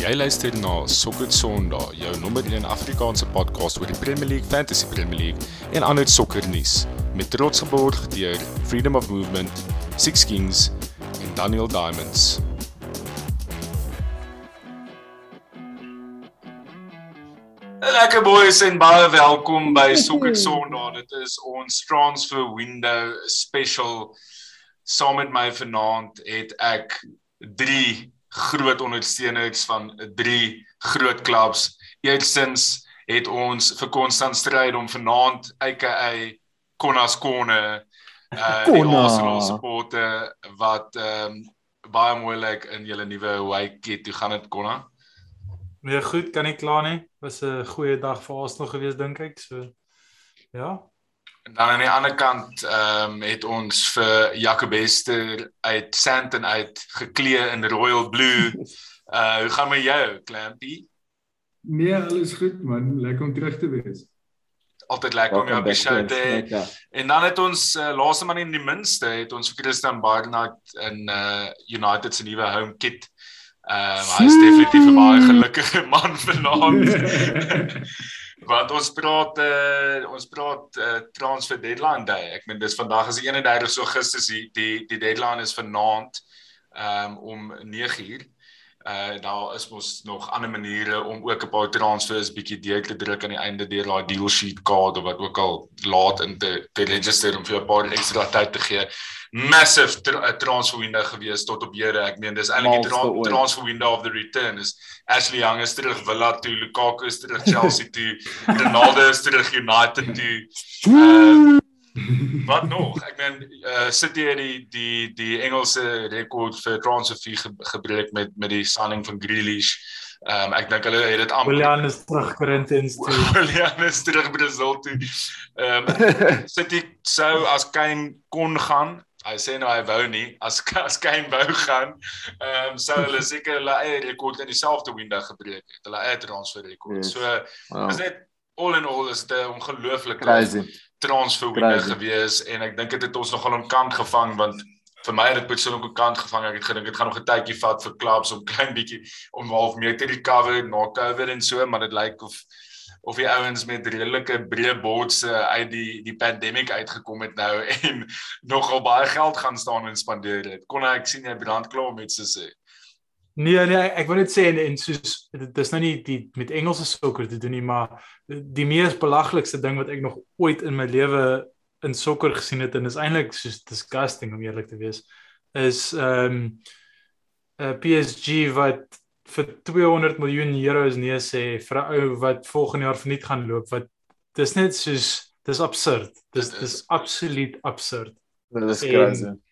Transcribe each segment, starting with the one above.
Jy luister na Sokker Sondag, jou nommer 1 Afrikaanse podcast oor die Premier League, Fantasy Premier League en ander sokkernuus met trots geborg deur Freedom of Movement, Six Kings en Daniel Diamonds. Lekker boys en baie welkom by Sokker Sondag. Dit is ons transfer window special. Saam met my vanaand het ek 3 groot ondersteuners van 3 groot klubs. Eerstens het ons vir konstant stryd om vanaand aka Konas Kone uh die Arsenal supporter wat ehm um, baie moeilik in julle nuwe away toe gaan dit Konna. Nee, goed, kan nie kla nie. Was 'n goeie dag vir Arsenal gewees dink ek. So ja. En dan aan die ander kant ehm um, het ons vir Jacobester uit Sandton uit geklee in Royal Blue. Uh hoe gaan met jou, Clampy? Nee, alles goed man, lekker om terug te wees. Altyd lekker om jou op die show te hê. En dan het ons uh, laaste man in die minste het ons vir Christian Barnard in uh United se nuwe home kit Ehm um, hy is definitief 'n baie gelukkige man vanaand. Want ons praat uh, ons praat uh, transfer deadline day. Ek meen dis vandag is die 31 Augustus die die die deadline is vanaand um, om 9uur. Uh daar is mos nog ander maniere om ook 'n paar transfers bietjie deur te druk aan die einde deur daai deal sheet kaart of wat ook al laat in te te register om vir 'n paar ekstra tyd te gee massive tra eh, transfer window gewees tot op hede. Ek meen dis eintlik die tra transfer window of the return is Ashley Young is terug Villa toe, Lukaku is terug Chelsea toe, Ronaldo is terug United toe. Uh, wat nog? Ek meen uh, City het die die die Engelse rekord vir transfer ge gebreek met met die signing van Grealish. Ehm um, ek dink hulle het dit amper Willian is terug Corinthians toe. Willian is terug Brazil toe. Ehm um, City sou as Kane kon gaan Hy sê nou hy wou nie as as Kane wou gaan, ehm um, sou hulle seker hulle eie rekord in dieselfde window gebreek het. Hulle eie transfer rekord. Yes. So wow. is net all in all is dit 'n ongelooflike transfer window gewees en ek dink dit het ons nogal aan kant gevang want vir my het dit persoonlik ook kant gevang. Ek het gedink dit gaan nog 'n tydjie vat vir clubs om klein bietjie om half meer te recover na COVID en so, maar dit lyk of of die ouens met redelike breë bordse uit die die pandemic uitgekom het nou en nogal baie geld gaan staan en spandeer het. Kon ek sien jy brand klaar om iets te sê? Nee nee, ek wil net sê en, en soos dit is nou nie die met Engelse sokker te doen nie, maar die mees belaglikste ding wat ek nog ooit in my lewe in sokker gesien het en is eintlik soos disgusting om eerlik te wees is ehm um, uh, PSG wat vir 200 miljoen euros nee sê vir 'n ou wat volgende jaar verniet gaan loop wat dis net soos dis absurd. Dis dis absoluut absurd. Dit is crazy. En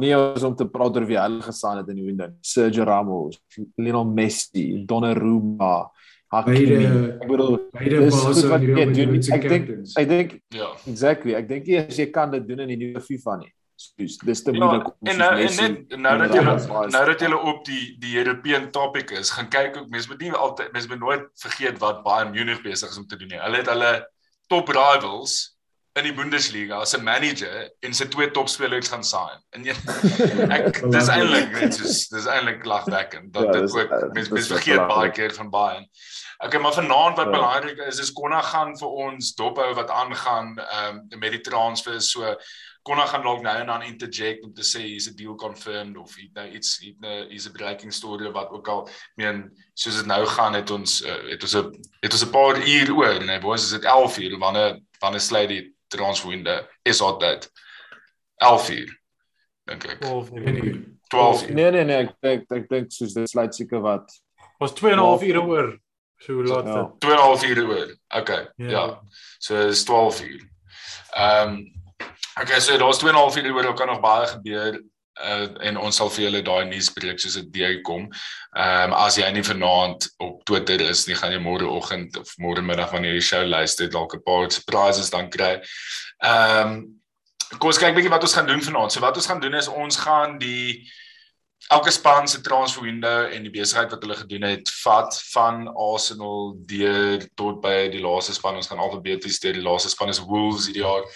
nie ons om te praat oor wie hulle gesaan het in die window Sergio Ramos Lionel Messi Donnarumma Hakimi. Ek bedoel ek dink ek dink ja. exactly. Ek dink jy as jy kan dit doen in die nuwe FIFA nie. Dis dis te moeilik ja, en nou en net nou dat jy nou dat jy op die die European topic is, gaan kyk ook mense moet nie altyd mense moet nooit vergeet wat Bayern Munich besig is om te doen nie. Hulle het hulle top rivals in die Bundesliga as 'n manager en sy twee topspelers gaan sign. En jy ek dis eintlik net soos dis eintlik lagwekkend dat ja, dit ook mense mense vergeet baie keer van Bayern. Okay, maar vanaand wat ja. belangrik is is Konna gaan vir ons dophou wat aangaan um, met die transfers so Konna gaan dalk nou en dan interject om te sê hier's 'n deal confirmed of het nou iets het nou hier's 'n breaking story wat ook al meen soos dit nou gaan het ons uh, het ons 'n het ons 'n paar uur oor nee boys is dit 11 uur wanneer wanneer sluit die transfer window is al dit 11 uur dink ek. 12 uur. 12 uur. Nee nee nee ek dink ek dink soos dit sluit seker wat. Was 2 en 'n half ure oor so laat ja. 2 en 'n half uur oor. Okay ja, ja. so is 12 uur. Ehm um, Okay, so daar's 2.5 uur oor, kan nog baie gebeur uh, en ons sal vir julle daai nuus breek soos dit deur kom. Ehm um, as jy nie vanaand op Twitter is nie, gaan jy môreoggend of môre middag wanneer jy die show luister dalk 'n paar surprises dan kry. Ehm um, kom ons kyk bietjie wat ons gaan doen vanaand. So wat ons gaan doen is ons gaan die elke span se transfer window en die besigheid wat hulle gedoen het vat van Arsenal deur tot by die laaste span. Ons gaan alfabeties deur die laaste span is Wolves hierdie jaar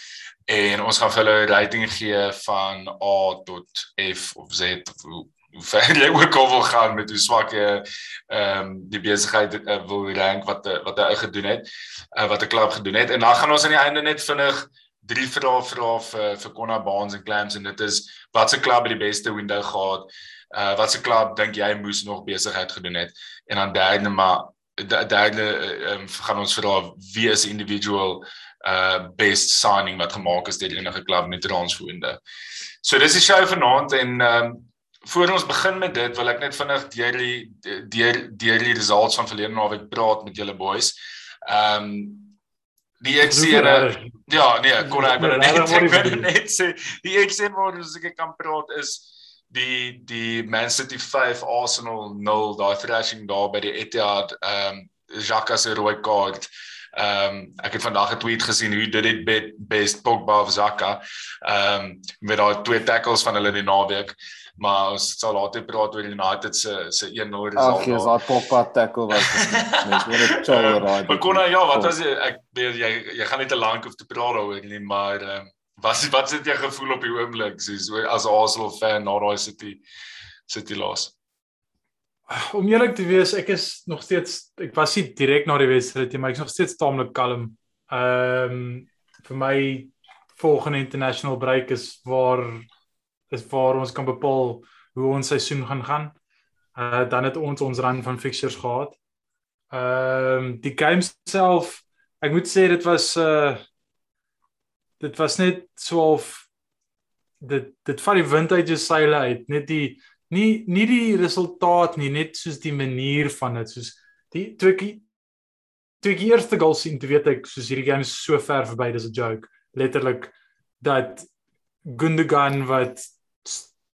en ons gaan vir hulle 'n rating gee van A tot F of Z of hoe ver jy ook al wil gaan met hoe swak jy ehm um, die besigheid uh, wil rank wat wat hy gedoen het uh, wat 'n klub gedoen het. En dan gaan ons aan die einde net vinnig drie vrae vra vir vir Konna Baans en Clams en dit is wat se klub het die beste window gehad? Uh, wat se klub dink jy moes nog besigheid gedoen het? En dan derde maar derde um, gaan ons vra wie is individual uh best signing wat gemaak is deur enige klub in die transferwinde. So dis die show vanaand en um voor ons begin met dit wil ek net vinnig deur die deur deur die results van verlede naweek praat met julle boys. Um die ek sien ja nee kon ek maar net ek net sê die ek sê maar as ek kan praat is die die Man City 5 Arsenal 0 daai thrashing daar by die Etihad um Jacques se rooi kaart Ehm um, ek het vandag 'n tweet gesien hoe dit dit best Pogba of Zaka ehm um, met daai twee tackles van hulle die naweek maar ons sal later praat oor United se se 1-0 result. Ag, jy's daai Pogba tackle was net oor 'n chow raai. Maar kon ja, wat was jy ek weet jy jy gaan nie te lank hoef te praat daaroor nie, maar ehm um, wat wat sit jy gevoel op die oomblik soos as Arsenal fan na daai City City loss? Om eerlik te wees, ek is nog steeds ek was nie direk na die wedstryd nie, maar ek is nog steeds taamlik kalm. Ehm um, vir my volgende international break is waar is waar ons kan bepaal hoe ons seisoen gaan gaan. Uh dan het ons ons run van fixtures gehad. Ehm um, die game self, ek moet sê dit was uh dit was net so of dit dit vat die wind uit jou seile uit, net die nie nie die resultaat nie, net soos die manier van dit, soos die toe ek toe ek eerste goal sien, toe weet ek soos hierdie game is so ver verby, dis 'n joke. Letterlik dat Gundogan wat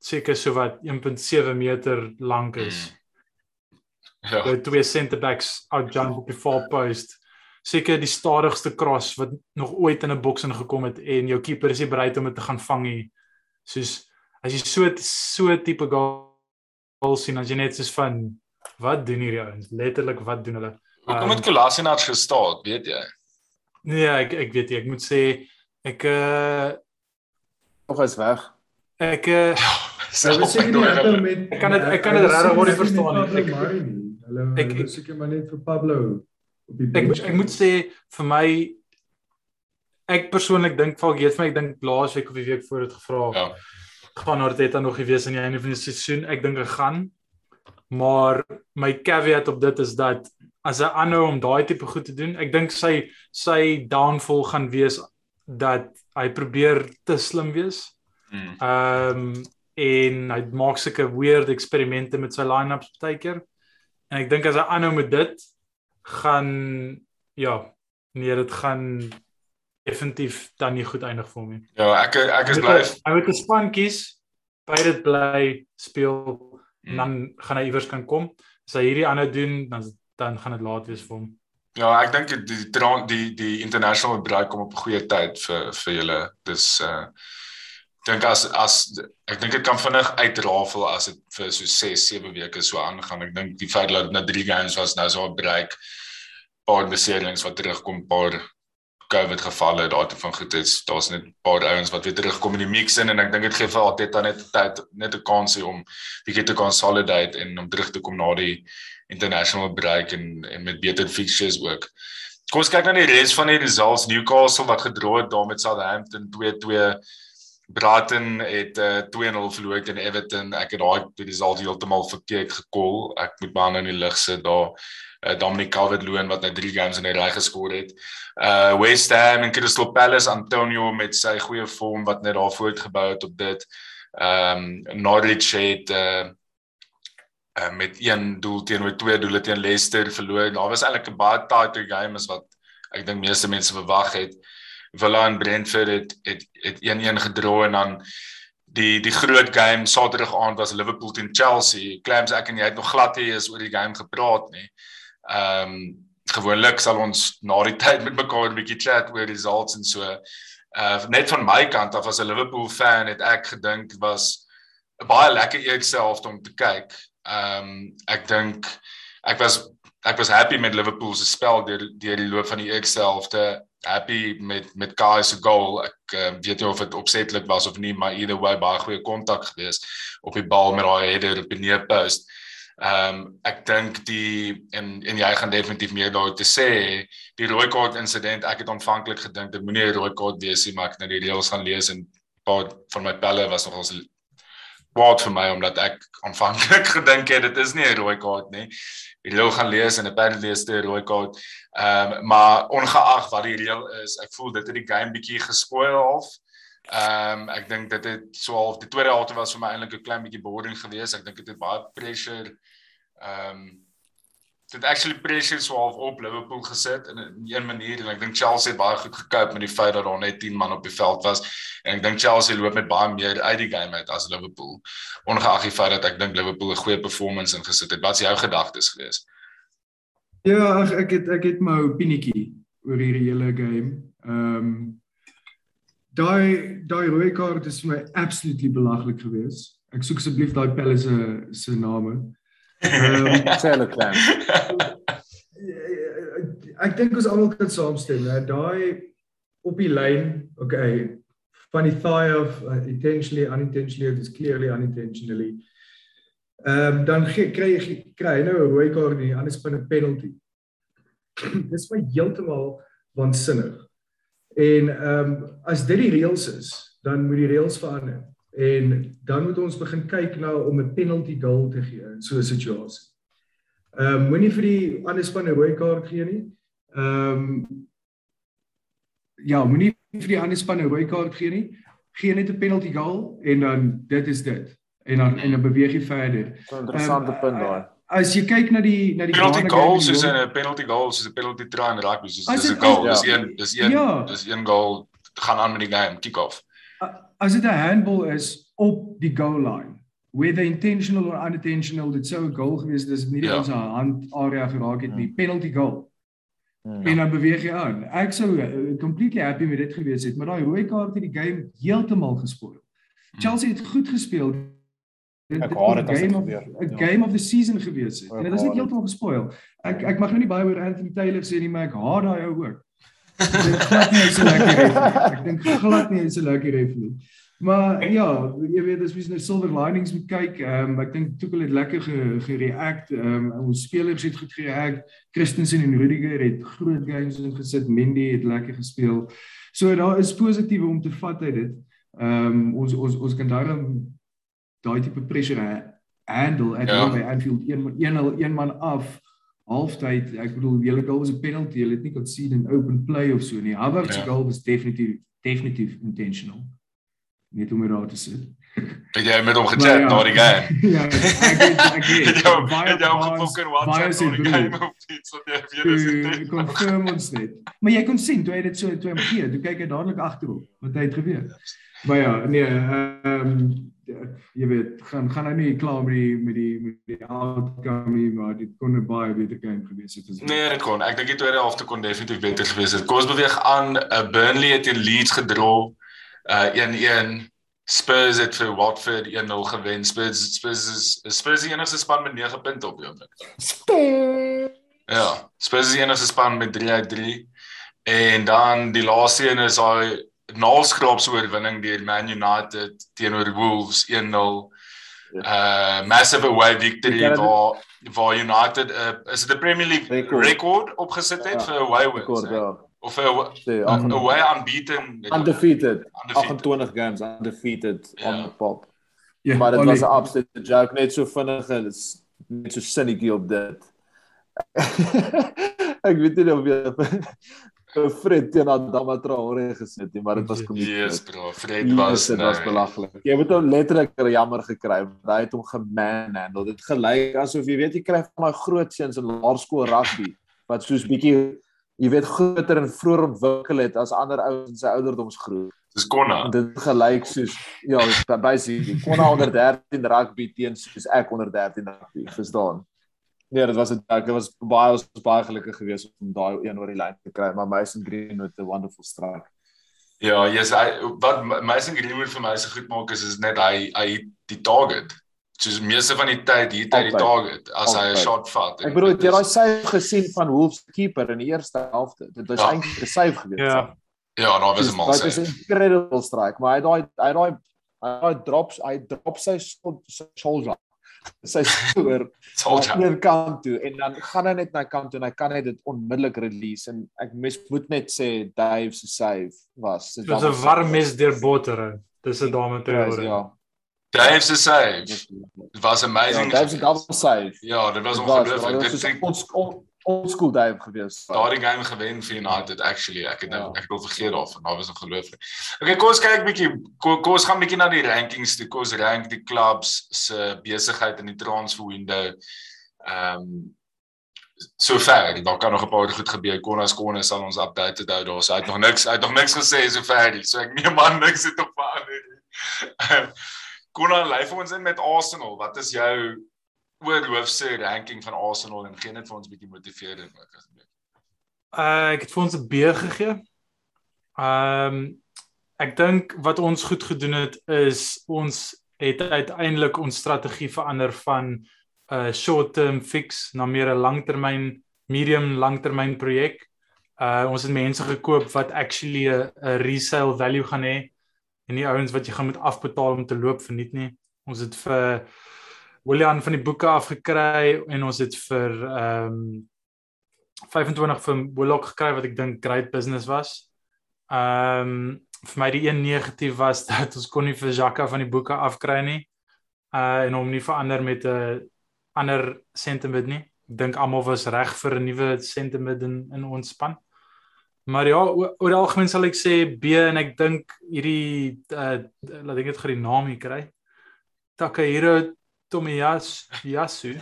seker so wat 1.7 meter lank is. Mm. Ja. Die twee center backs out jump op die far post. Seker die stadigste cross wat nog ooit in 'n boks ingekom het en jou keeper is nie bereid om dit te gaan vang nie. Soos as jy so so tipe goal sien as jy net soos van wat doen hierdie ouens? Letterlik wat doen hulle? Hoekom het Kolasinac gestaan weet jy? Nee ek ek weet jy ek moet sê ek uh nog is weg. ek uh ja, ek kan dit ek kan dit regtig word verstaan nie. Ek hulle hulle soek maar net vir Pablo op die ek, ek moet sê vir my ek persoonlik dink Falk gee vir my ek dink laasweek of die week voor dit gevra ja gaan Arteta nog gewees aan die einde van die seisoen. Ek dink hy gaan. Maar my caveat op dit is dat as hy aanhou om daai tipe goed te doen, ek dink sy sy downfall gaan wees dat hy probeer te slim wees. Hmm. Ehm um, en hy maak sulke weird eksperimente met sy line-ups baie keer. En ek dink as hy aanhou met dit gaan ja, nee, dit gaan definitief dan nie goed eindig vir hom nie. Ja, ek ek is bly. Hy moet 'n span kies by dit bly speel en dan mm. gaan hy iewers kan kom. As hy hierdie ander doen, dan dan gaan dit laat wees vir hom. Ja, ek dink die die die die international break kom op 'n goeie tyd vir vir julle. Dis uh dink as as ek dink dit kan vinnig uitrafel as dit vir so 6 7 weke so aangaan. Ek dink die feit dat na 3 games was nou so 'n break paar beserings wat terugkom paar COVID gevalle daartoe van goed is. Daar's net 'n paar ouens wat weer terugkom in die mix in en ek dink dit gee vir Arteta net tyd net 'n kans om bietjie te consolidate en om terug te kom na die international break en en met beter fixtures ook. Kom ons kyk na die res van die results. Newcastle wat gedra het daar met Southampton 2-2. Brighton het uh, 2-0 verloor teen Everton. Ek het daai result heeltemal verkeerd gekol. Ek moet maar nou in die lig sit daar uh, Dominic Calvert-Lewin wat nou 3 games in 'n ry geskor het. Uh West Ham en Crystal Palace Antonio met sy goeie vorm wat net daar voortgebou het op dit. Um Norwich het uh uh met een doel teenoor twee doele teen Leicester verloor. Daar was eintlik 'n baie tight game as wat ek dink meeste mense verwag het. Villa en Brentford het het het 1-1 gedra en dan die die groot game Saterdag aand was Liverpool teen Chelsea. Clams ek en jy het nog glad hier is oor die game gepraat nie. Ehm um, gewoonlik sal ons na die tyd met mekaar 'n bietjie chat oor results en so. Uh net van my kant af as 'n Liverpool fan het ek gedink was 'n baie lekker eerste helfte om te kyk. Ehm um, ek dink ek was ek was happy met Liverpool se spel deur deur die loop van die eerste helfte. Happy met met Kai se goal. Ek uh, weet nie of dit opsetlik was of nie, maar either way baie goeie kontak gewees op die bal met daai header op die neerpost. Ehm um, ek dink die en en jy gaan definitief meer daar te sê die rooi kaart insident ek het aanvanklik gedink dit moenie 'n rooi kaart wees nie maar ek het nou die reëls gaan lees en paar van my pelle was nogals kwaad vir my omdat ek aanvanklik gedink het dit is nie 'n rooi kaart nie. Die reël gaan lees en apparently is dit 'n rooi kaart ehm um, maar ongeag wat die reël is ek voel dit het die game bietjie gespoil half. Ehm um, ek dink dit het so half die tweede helfte was vir my eintlik 'n klein bietjie boring geweest. Ek dink dit het baie pressure ehm um, dit actually pressure so half op Liverpool gesit in 'n een manier en ek dink Chelsea het baie goed gekoop met die feit dat daar net 10 man op die veld was. En ek dink Chelsea loop met baie meer uit die game uit as Liverpool. Ongeag die feit dat ek dink Liverpool 'n goeie performance ingesit het. Wat is jou gedagtes geweest? Ja, ek ek het ek het my opinietjie oor hierdie hele game. Ehm um, daai daai rooi kaart is vir my absolutely belaglik geweest. Ek soek asseblief daai pelle se se name. Ehm Sele clan. Ek dink ons almal kan saamstem, hè. Daai op die lyn, okay, van die thigh of uh, intentionally unintentionally it is clearly unintentionally. Ehm um, dan kry jy kry nou 'n rooi kaart nie, anders binne penalty. Dis my heeltemal waansinnig. En ehm um, as dit die reëls is, dan moet die reëls verander. En dan moet ons begin kyk na om 'n penalty goal te gee in so 'n situasie. Ehm um, moenie vir die ander span 'n rooi kaart gee nie. Ehm um, ja, moenie vir die ander span 'n rooi kaart gee nie. Gee net 'n penalty goal en dan dit is dit. En dan en dan beweeg jy verder. 'n Interessante um, punt daai as jy kyk na die na die penalty goals is 'n penalty goal soos 'n penalty try in rugby soos dis 'n goal dis een dis een ja. dis een goal gaan aan met die game kick off as dit 'n handball is op die goal line whether intentional or unintentional dit sou 'n goal gewees het as dit nie ja. ons hand area geraak het nie hmm. penalty goal ja. en dan beweeg jy aan ek sou uh, completely happy met dit gewees het maar daai rooi kaart het die game heeltemal gespoil hmm. Chelsea het goed gespeel dit het 'n game of 'n ja. game of the season gewees het. En dit is net heeltemal gespoil. Ek ek mag nou nie baie oor Anthony Taylor sê nie, maar ek haat daai ou ook. Dit glad nie so lekker ref nie. Ek dink glad nie so lekker ref nie. Maar ja, jy weet as mens nou silver linings moet kyk, ehm um, ek dink Tuchel het lekker gereact. Ehm um, ons spelers het goed gereact. Christensen en Rudiger het groot games ingesit. Mendy het lekker gespeel. So daar is positiewe om te vat uit dit. Ehm um, ons ons ons kan daarom daai tipe pressure handle at ja. by Anfield. 1-0 een man af halftyd ek bedoel hele goal was 'n penalty. Jy het nie kon sien in open play of so nie. Havertz ja. goal was definitief definitief intentional. Net om daar te sit. Het jy met hom gechat ja, na die game? Ja ek het ek het jou baie jou gefokus WhatsApp na die game of iets wat jy weer is confirm ons net. Maar jy kon sien toe hy dit so toe hom gee toe kyk hy dadelik agterop wat hy het gebeur maar ja nee ehm um, jy weet gaan gaan nou nie klaar met die met die met die outcome nie maar dit kon 'n baie beter game gewees het as Nee, dit kon. Ek dink die tweede helfte kon definitief beter gewees het. Kom ons beweeg aan. Uh, Burnley het teen Leeds gedrol. Uh 1-1. Spurs het vir Watford 1-0 gewen. Spurs Spurs is Spurs die enigste span met 9 punte op die oomblik. Spurs. Ja, Spurs is die enigste span met 3-3. En dan die laaste een is daai naalskraapse oorwinning deur Man United teenoor Wolves 1-0. Ja. Uh massive away victory waar waar United uh, is dit 'n Premier League record, record opgesit het ja, vir away wins. Record, ja. Of vir away unbeaten undefeated 28 games undefeated ja. on the pop. Ja, maar dit was 'n absolute joke net so vinnig en net so cynical op dit. ek weet nie of jy Fred teen Adama Traore gesit nie, maar dit was komedie. Yes, bro, Fred was dit was belaglik. Jy moet hom letterlik jammer gekry, want hy het hom gemanhandle. Dit gelyk asof jy weet jy kry van my groot seuns in laerskool rugby wat soos bietjie jy weet groter en vroeër ontwikkel het as ander ouens in sy ouderdomsgroep. Dis Konna. Dit gelyk soos ja, basically Konna onder 13 rugby teen soos ek onder 13 rugby, verstaan? Nee, dit was 'n dit was baie was baie gelukkig geweest om daai een oor die lyn te kry, maar Mason Greenwood 'n wonderful strike. Ja, yes, hy wat Mason Greenwood vir my so goed maak is is net hy hy die target. soos meeste van die tyd hier tyd die target as hy 'n shot vat. Ek bedoel jy daai save gesien van Wolves keeper in die eerste helfte. Dit was ja. eintlik 'n save gewees. Ja. Ja, nou was 'n mal save. Dit is 'n incredible strike, maar hy daai hy daai hy drops hy drop sy shoulder sy stoor aan die kant toe en dan gaan hy net na kant toe en hy kan net dit onmiddellik release en ek mis moet net sê Dave se save was dit was 'n warm mes deur botter dis 'n dame te hoor ja Dave se save. Dit was amazing. Ja, Dave se double save. Ja, dit was ongelooflik. Dit was old school Dave gewees. Daardie game gewen vir United actually. Ek het nou ja. ek het al vergeet daarvan. Daar was ongelooflik. Okay, kom ons kyk bietjie. Kom ons gaan bietjie na die rankings toe. Kom ons rank die clubs se besigheid in die transfer window. Ehm um, so ver. Daar kan nog 'n paar goed gebeur. Konas Konas sal ons update hou daar. So hy het nog niks hy het nog niks gesê so ver. So ek neem aan niks het op verander nie. Ehm, Konan lei vir ons in met Arsenal. Wat is jou oorhoofse ranking van Arsenal en gee net vir ons bietjie motiverend ook asseblief. Uh ek het vir ons 'n B gegee. Ehm um, ek dink wat ons goed gedoen het is ons het uiteindelik ons strategie verander van 'n uh, short term fix na meer 'n langtermyn medium langtermyn projek. Uh ons het mense gekoop wat actually 'n resale value gaan hê en nie ouens wat jy gaan moet afbetaal om te loop verniet nie. Ons het vir William van die boeke afgekry en ons het vir ehm um, 25 vir Willock gekry wat ek dink great business was. Ehm um, vir my die een negatief was dat ons kon nie vir Jacques van die boeke afkry nie. Uh en hom nie verander met 'n ander sentiment nie. Ek dink almal was reg vir 'n nuwe sentiment in in ons span. Maar ja, oor die algemeen sal ek sê B en ek dink hierdie uh laat ek net gou die naam hier kry. Takahiro Tomiyasu Yasu.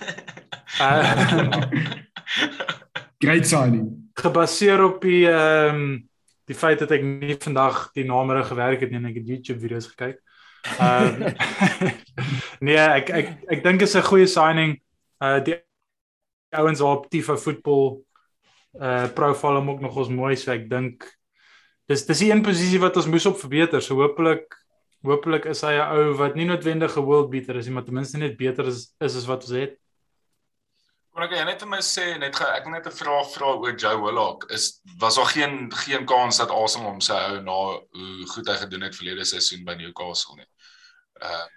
Uh, Great signing. Gebaseer op die ehm um, die feit dat ek nie vandag die namere gewerk het nie en ek het YouTube video's gekyk. Ehm uh, nee, ek ek ek dink is 'n goeie signing. Uh die ouens op Tifa voetbal uh profile hom ook nog ons mooi so ek dink dis dis die een posisie wat ons moes op verbeter. So hopelik Hoopelik is hy 'n ou wat nie noodwendig 'n world beater is nie, maar ten minste net beter is is as wat ons het. Kon ek net vir my sê net ge, ek wil net 'n vraag vra oor Joe Willock. Is was daar geen geen kans dat Arsenal hom sy hou na hoe goed hy gedoen het verlede seisoen by Newcastle nie? Uh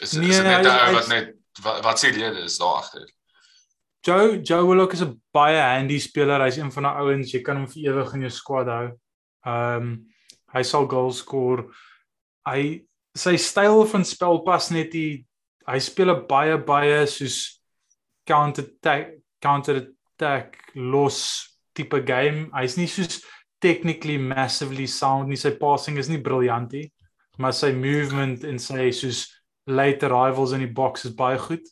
is nee, is net hy, wat net wat, wat sê jy is daar agter? Joe Joe Willock is 'n baie handy speler. Hy's een van die ouens jy kan hom vir ewig in jou squad hou. Ehm um, hy sal goals score hy sy styl van spel pas net die hy speel 'n baie baie soos counter attack counter attack los tipe game. Hy's nie soos technically massively sound nie. Sy passing is nie briljant nie, maar sy movement en sy soos late arrivals in die box is baie goed.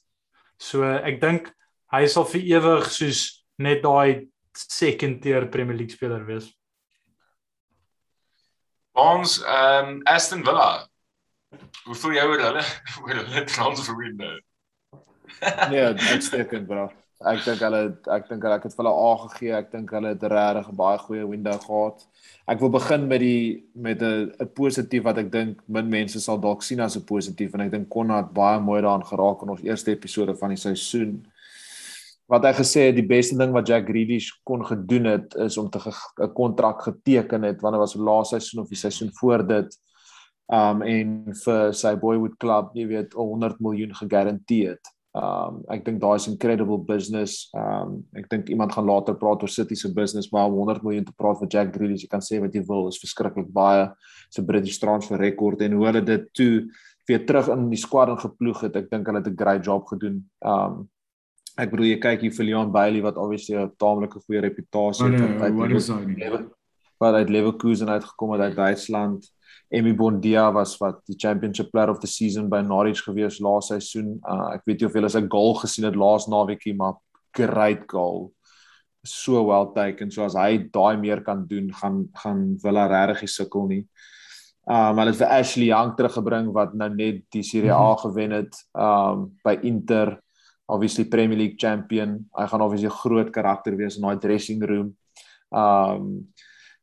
So ek dink hy sal vir ewig soos net daai second tier Premier League speler wees. Ons ehm um, Aston Villa. Hoe voel jy oor hulle oor hulle transfer window? nee, uitstekend bro. Ek dink hulle ek dink hulle het vir hulle A gegee. Ek dink hulle het regtig 'n baie goeie window gehad. Ek wil begin met die met 'n 'n positief wat ek dink min mense sal dalk sien as 'n positief en ek dink Konrad baie mooi daaraan geraak in ons eerste episode van die seisoen wat hy gesê het die beste ding wat Jack Grealish kon gedoen het is om te 'n kontrak geteken het wanneer was laaste seisoen of die seisoen voor dit um en vir sy boyhood club jy weet 100 miljoen gegarandeer. Um ek dink daai is incredible business. Um ek dink iemand gaan later praat oor City se business maar 100 miljoen te praat vir Jack Grealish jy kan sê wat jy wil is verskriklik baie se British transfer rekord en hoe hulle dit toe weer terug in die squad ingeploeg het. Ek dink hulle het 'n great job gedoen. Um ek bedoel jy kyk hier vir Leon Bailey wat obviously 'n taamlike goeie reputasie het uit uit wat uit Leverkusen uitgekom het uit Duitsland. Emi Bondia was wat die championship player of the season by Norwich gewees laas seisoen. Uh, ek weet nie of julle sy goal gesien het laas naweekie maar great goal. So well taken. So as hy daai meer kan doen, gaan gaan Villa regtig sukkel nie. Um hulle het vir Ashley Young teruggebring wat nou net die Serie A mhm. gewen het um by Inter obviously Premier League champion. Hy gaan obviously 'n groot karakter wees in daai dressing room. Um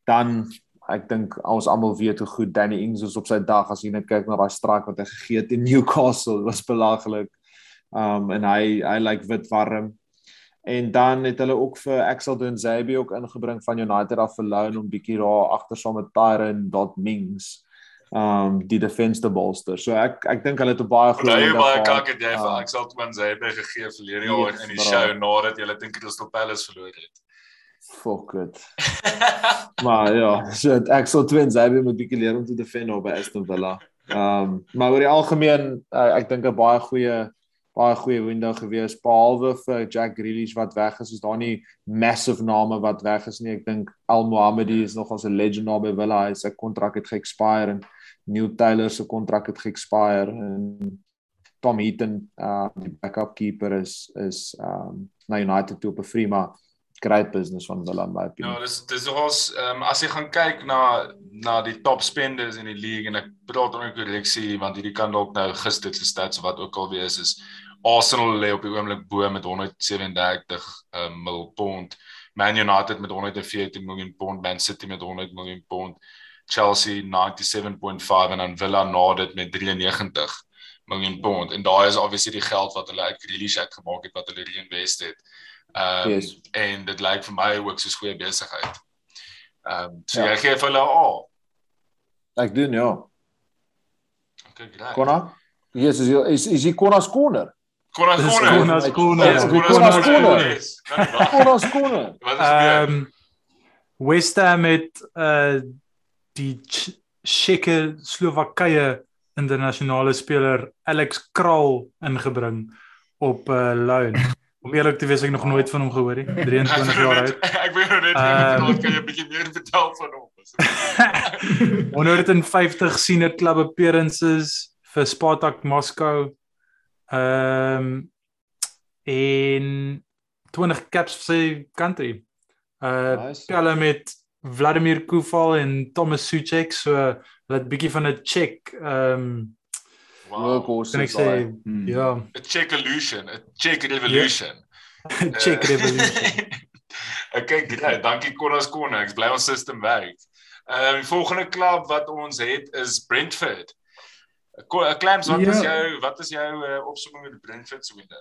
dan ek dink ons almal weet hoe goed Danny Ings is op sy dag as jy net kyk na daai strike wat hy gegee het in Newcastle, was belaglik. Um en hy hy lyk like wit warm. En dan het hulle ook vir Axel Dunzabi ook ingebring van United af vir loan om bietjie daar agter saam met Tyron Dot Mings um die defense te bolster. So ek ek dink hulle het 'n baie goeie Baie baie kak het jy vir um, Axel Dunzabi gegee verlede jaar in die show nadat jy teen Crystal Palace verloor het. Fuck it. maar ja, so Axel Dunzabi moet bietjie leer om te defend op by Aston Villa. Um maar oor die algemeen uh, ek dink 'n baie goeie baie goeie window gewees behalwe vir Jack Grealish wat weg is. Is daar nie massive name wat weg is nie. Ek dink Al Mohammedi is nog as 'n legend daar by Villa. Hy se kontrak het ge-expire en Neil Taylor se kontrak het ge-expire en Tom Heaton, uh die backup keeper is is um na United toe op 'n free maar great business van Villa my opinion. Ja, dis dis ons um, as jy gaan kyk na na die top spenders in die league en ek praat oor korreksie want hierdie kan dalk nou gister se stats of wat ook al wees is Arsenal lê op die oomblik bo met 137 um, mil pond. Man United met 114 miljoen pond, Man City met 100 miljoen pond, Chelsea 97.5 en dan Villa na dit met 93 miljoen pond. En daai is obviously die geld wat hulle uit Grealish uitgemaak het wat hulle reinvest het. Ehm um, yes. en dit lyk vir my ook soos goeie besigheid. Ehm um, so ja. jy gee vir hulle al. Ek doen ja. Okay, great. Konna? Yes, is is is hy Konna's corner? Konna's corner. Konna's corner. Konna's corner. Konna's corner. Ehm West Ham het uh die Tsjeche Slowakye internasionale speler Alex Kral ingebring op uh, loan. Om eerlik te wees ek nog nooit van hom gehoor nie. 23 jaar oud. Ek weet nou net jy uh, kan jy 'n bietjie meer vertel van hom. 150 senior club appearances vir Spartak Moscow. Ehm um, in 20 caps vir sy country. Uh nice. met Vladimir Kufal en Thomas Suchek so hulle het bietjie van 'n check ehm um, workhorse. Ek sê hmm. ja. A Czech illusion, a Czech revolution. Yeah. Czech uh, revolution. okay, great. Dankie Konas Konna. Ek bly ons system werk. Ehm uh, die volgende klub wat ons het is Brentford. Clams, wat ja. is jou wat is jou uh, opsomming met Brentford se winde?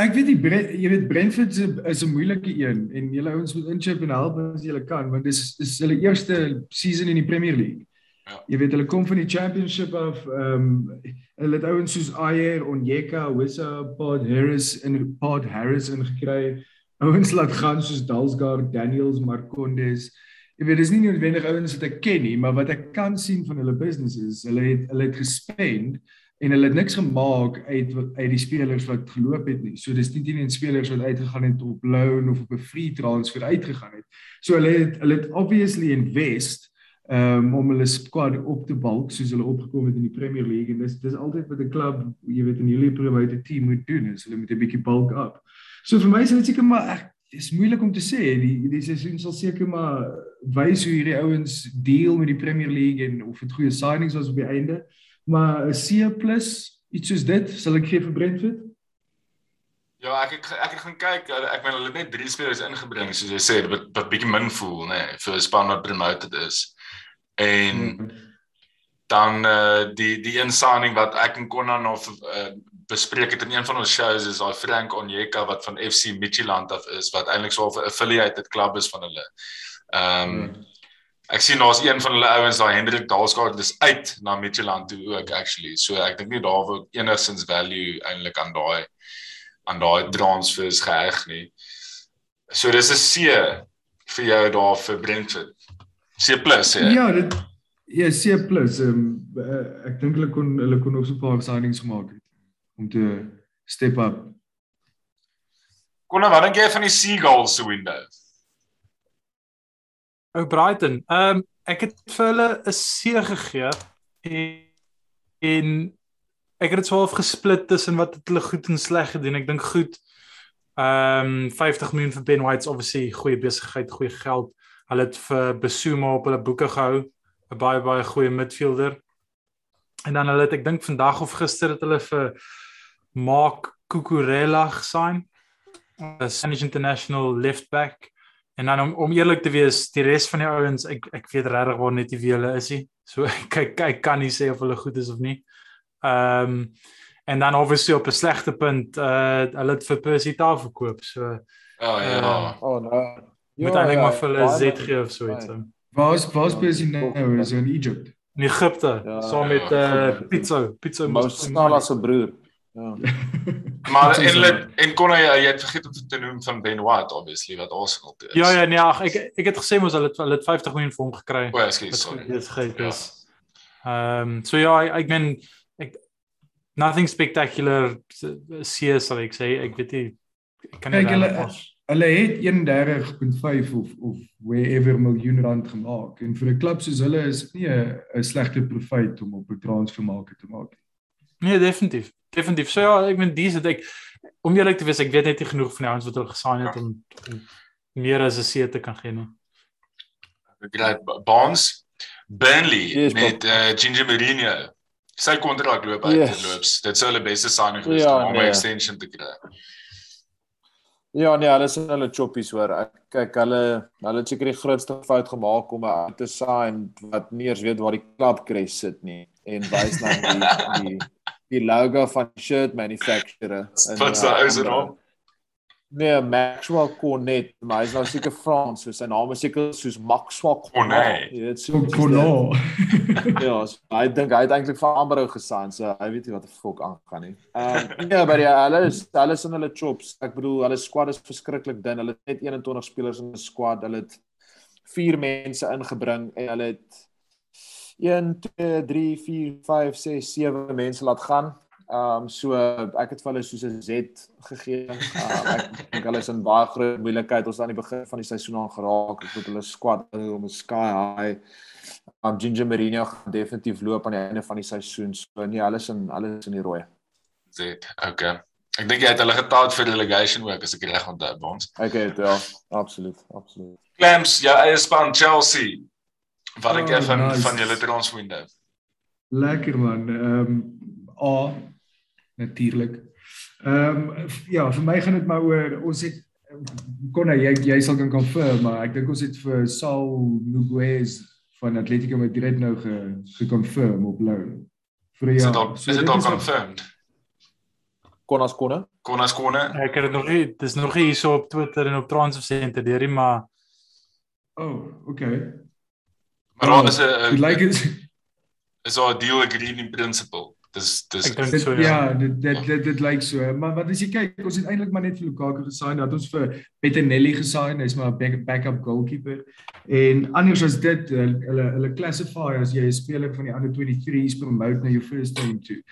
Ek weet die jy weet Brentford is 'n moeilike een en julle ouens moet inchip en help as julle kan want dis is hulle eerste season in die Premier League. Ja. Jy weet hulle kom van die championship af. Ehm um, hulle het ouens soos Ayer, Onyeka, Wissa, Pod Harris en Pod Harris ingekry. Ouens laat gaan soos Dalsgaard, Daniels, Marcondes. Jy weet dis nie noodwendig ouens wat ek ken nie, maar wat ek kan sien van hulle business is hulle het hulle het gespend en hulle het niks gemaak uit uit die spelers wat geloop het nie. So dis nie teen spelers wat uitgegaan het op loan of op 'n free transfer uitgegaan het. So hulle het hulle het obviously invest um, om hulle squad op te bulk soos hulle opgekom het in die Premier League en dis dis altyd wat 'n klub, jy weet, in hierdie promote team moet doen, is hulle moet 'n bietjie bulk up. So vir my is dit seker maar ek dis moeilik om te sê die die seisoen sal seker maar wys hoe hierdie ouens deel met die Premier League en of dit goeie signings was op die einde. Maar 'n C+ iets soos dit sal ek gee vir Brentford. Ja, ek ek ek gaan kyk. Ek meen hulle het net drie spelers ingebring soos jy sê wat wat bietjie min voel, nê, nee, vir 'n span wat promoted is en hmm. dan uh die die insigning wat ek en Konan of uh, bespreek het in een van ons shows is daai Frank Onyeka wat van FC Midtjylland af is wat eintlik so 'n affiliated klub is van hulle. Ehm um, hmm. Ek sien daar's een van hulle ouens daai Hendrik Dalsgaard dis uit na Midtjylland toe ook actually. So ek dink nie daar word enigsins value eintlik aan daai aan daai transfers geheg nie. So dis 'n C vir jou daar vir Brentford. C+, ja. Ja, dit ja, C+. Ehm um, ek dink hulle kon hulle kon nog so 'n paar signings gemaak het om te step up. Kon nou wat dink jy van die Seagulls se window? Ou Brighton. Ehm um, ek het vir hulle 'n C gegee en, en ek het dit swaar gesplit tussen wat het hulle goed en sleg gedoen. Ek dink goed. Ehm um, 50 miljoen vir Ben White's obviously goeie besigheid, goeie geld. Hulle het vir Besuma op hulle boeke gehou, 'n baie baie goeie midfielder. En dan hulle het ek dink vandag of gister het hulle vir Mark Kukurela gesign. 'n Spanish international left back. En dan om om eerlik te wees, die res van die ouens, ek ek weet regtig waar net wie hulle is nie. So kyk kyk kan nie sê of hulle goed is of nie. Ehm um, en dan obviously op 'n slegte punt uh hulle het vir Percy taal verkoop. So oh ja. Uh, oh no. Moet eintlik ja, maar vir hulle Z gee of so iets. Waar's waar's Percy nou? Is in Egypt. In Egipte, ja, saam met uh Pizza, Pizza Mostala se broer. Ja. maar en hulle en kon hy jy het vergeet om te noem van Ben White obviously wat Arsenal toe is. Ja ja nee, ag ek ek het gesê mos hulle het hulle het 50 miljoen vir hom gekry. O, ekskuus, sorry. Dis geit is. Ehm so ja, ek ben ek nothing spectacular see sal ek sê ek weet nie kan ek hulle hulle het 31.5 of of wherever miljoen rand gemaak en vir 'n klub soos hulle is nie 'n slegte profiet om op 'n transfermark te maak nie. Nee, definitief definitief. So ja, ek meen dis dit ek om eerlik te wees, ek weet net nie genoeg van die ouens wat hulle gesign het om, om meer as 'n see te kan gee nie. Great Bonds Burnley yes, met uh, Ginger Mourinho. Sy kontrak loop uit yes. loops. Dit sou hulle beste signing gewees ja, om 'n nee. extension te kry. Ja nee, hulle is hulle choppies hoor. Ek kyk hulle hulle het seker die grootste fout gemaak om 'n te sign wat nie eens weet waar die klub kres sit nie en wys na die die die logo van die shirt manufacturer. Wat se ou se naam? Nee, Maxwell Cornet, maar hy's nou seker Frans, so sy naam is seker soos Maxwell Cornet. Jy weet so Cornet. ja, so, hy dink hy het eintlik vir Ambrou gesaan, so hy weet nie wat die fok aangaan nie. Ehm um, nee, maar ja, hulle is hulle is in hulle chops. Ek bedoel, hulle squad is verskriklik dun. Hulle het net 21 spelers in 'n squad. Hulle het vier mense ingebring en hulle het 1 2 3 4 5 6 7 mense laat gaan. Ehm um, so ek het vir hulle soos 'n Z gegee. Uh, ek dink hulle is in baie groot moeilikheid. Ons aan die begin van die seisoen aan geraak. Ek het hulle squad om 'n sky high. Um Ginger Mourinho gaan definitief loop aan die einde van die seisoen. So nee, hulle is in hulle is in die rooi. Z. Okay. Ek dink jy het hulle getaal vir relegation ook as ek reg onthou by ons. Okay, ja, absoluut, absoluut. Clams, ja, eie span Chelsea. Wat ek oh, van nice. van julle transfer window. Lekker man. Ehm um, A natuurlik. Ehm um, ja, vir my gaan dit maar oor ons het kon jy jy sal kan confirm, maar ek dink ons het vir Saul Nuguez van Atletico Madrid nou ge geconfirm op loan. Vir ja. Is dit al confirmed? Konas Kone? Konas Kone. Ek het nog nie dis nog hier so op Twitter en op Transfer Center deur, maar Oh, okay. Maar dan is 'n Dit lyk is is 'n deal agreed in principle. Dis dis ek dink so ja. Ja, dit dit dit, dit lyk so. Maar wat as jy kyk, ons het eintlik maar net vir Lukaku gesign, dat ons vir Bettinelli gesign, hy's maar 'n back, backup goalkeeper. En anders as dit, hulle hulle classify as jy 'n speler van die ander 23s promote na jou first team toe.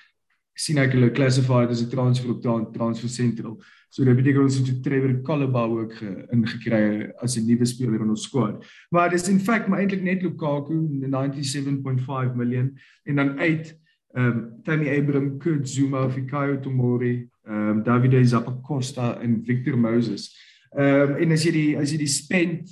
sien ek hulle classify as 'n transfer op daan transfer central. So dit beteken ons het Trevor Kalaba ook ingekry as 'n nuwe speler in ons squad. Maar dis in feite maar eintlik net Lukaku 97.5 miljoen en dan uit ehm um, Tammy Abraham, Kurt Zuma, Fikayo Tomori, ehm um, Davide Zappacosta en Victor Moses. Ehm um, en as jy die as jy die spend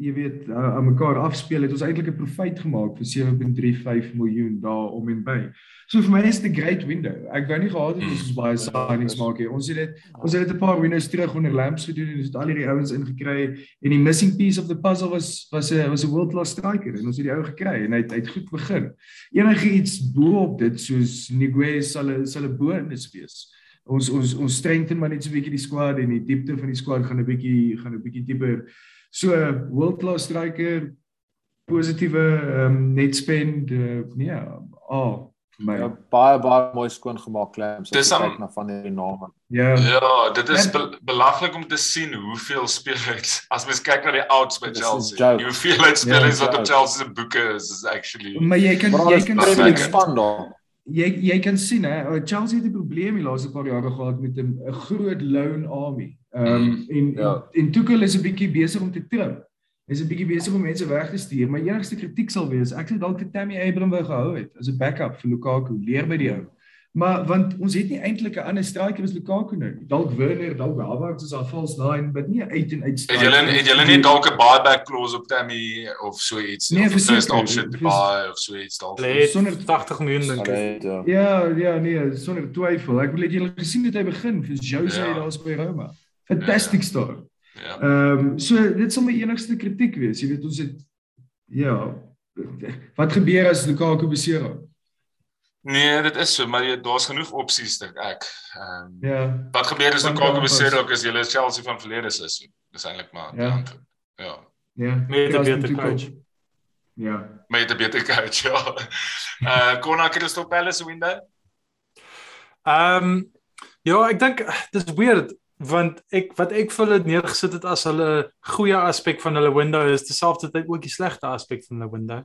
jy weet uh, aan mekaar afspeel het ons eintlik 'n profit gemaak vir 7.35 miljoen daar om en by. So vir my is dit 'n great window. Ek wou nie gehad het ons baie signings maak nie. Ons het dit ons het dit 'n paar windows terug onder lamps gedoen en ons het al hierdie ouens ingekry en die missing piece of the puzzle was was 'n was 'n world class striker en ons het die ou gekry en hy het, hy het goed begin. Enige iets bo op dit soos Niguez sal sal 'n bonus wees. Ons ons ons strengthen maar net so 'n bietjie die squad en die diepte van die squad gaan 'n bietjie gaan 'n bietjie dieper So world class striker positiewe um, net spend uh, nee, ah my ja, baie baie mooi skoon gemaak as jy kyk na van die name. Ja. Ja, dit is be belaglik om te sien hoeveel spelers as mens kyk na die outs by Chelsea. Hoeveel spelers ja, wat op Chelsea se boeke is is actually Maar jy kan jy kan span daar. Jy jy kan sien hè, Chelsea het 'n probleem die laaste paar jare gehad met 'n groot loan army. Ehm um, en ja. en Tuchel is 'n bietjie besig om te trim. Hy's 'n bietjie besig om mense weg te stuur, maar enigste kritiek sal wees ek sou dalk vir Tammy Abraham wou gehou het as 'n backup vir Lukaku, leer by die ou. Maar want ons het nie eintlik 'n ander striker as Lukaku nou. Dalk Werner, dalk Havertz is al false nine, but nie uit en uit. Het julle het julle nie dalk 'n buyback clause op Tammy of so iets nie? Nee, of first option to buy of so iets dalk. Sonder 80 miljoen dink ek. Ja, ja, nee, sonder twyfel. Ek wil net julle gesien het hy begin vir Jose ja. daar by Roma fantastic ja. star. Ja. Ehm um, so dit sal my enigste kritiek wees. Jy weet ons het ja wat gebeur as Lukaku beseer raak? Nee, dit is so, maar daar's genoeg opsies dink ek. Ehm um, Ja. wat gebeur as Lukaku beseer ook as jy Chelsea van verlede seisoen? Dis eintlik maar Ja. antwoord. Ja. Ja. Met 'n Ja, is beter coach. Ja. Met 'n beter coach, ja. Uh Kona Crystal Palace window. Ehm um, ja, ek dink dis weird want ek wat ek vir hulle neergesit het as hulle goeie aspek van hulle window is terselfdertyd ook die slegte aspek van hulle window.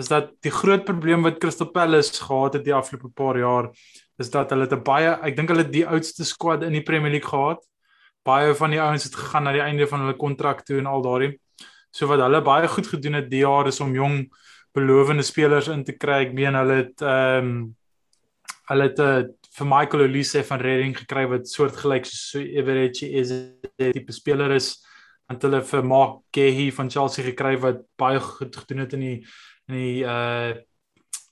Is dat die groot probleem wat Crystal Palace gehad het die afgelope paar jaar is dat hulle te baie ek dink hulle die oudste squad in die Premier League gehad. Baie van die ouens het gegaan na die einde van hulle kontrak toe en al daardie. So wat hulle baie goed gedoen het die jaar is om jong belowende spelers in te kry. Ek meen hulle het ehm um, hulle het uh, vir Michael Olise van Reading gekry wat soortgelyk soos so Everett is 'n tipe speler is en hulle vir Mark Gehi van Chelsea gekry wat baie goed gedoen het in die in die uh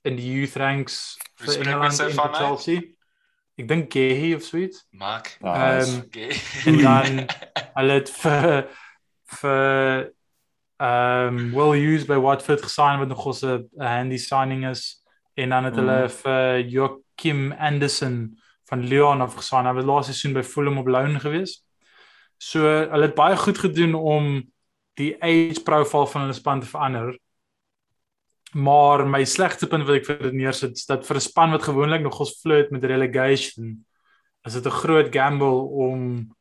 in die youth ranks vir Engeland en vir? Chelsea. Ek dink Gehi of sweet. Mark. Ehm Okay. en dan hulle het vir vir ehm um, Will Hughes by Watford gesign wat nog 'n handy signing is en dan het hulle vir Joachim Anderson van Lyon af gesign. Hy was laaste seisoen by Fulham op loan gewees. So hulle het baie goed gedoen om die age profile van hulle span te verander. Maar my slegste punt wat ek vir dit neersit is dat vir 'n span wat gewoonlik nog ons flirt met relegation is dit 'n groot gamble om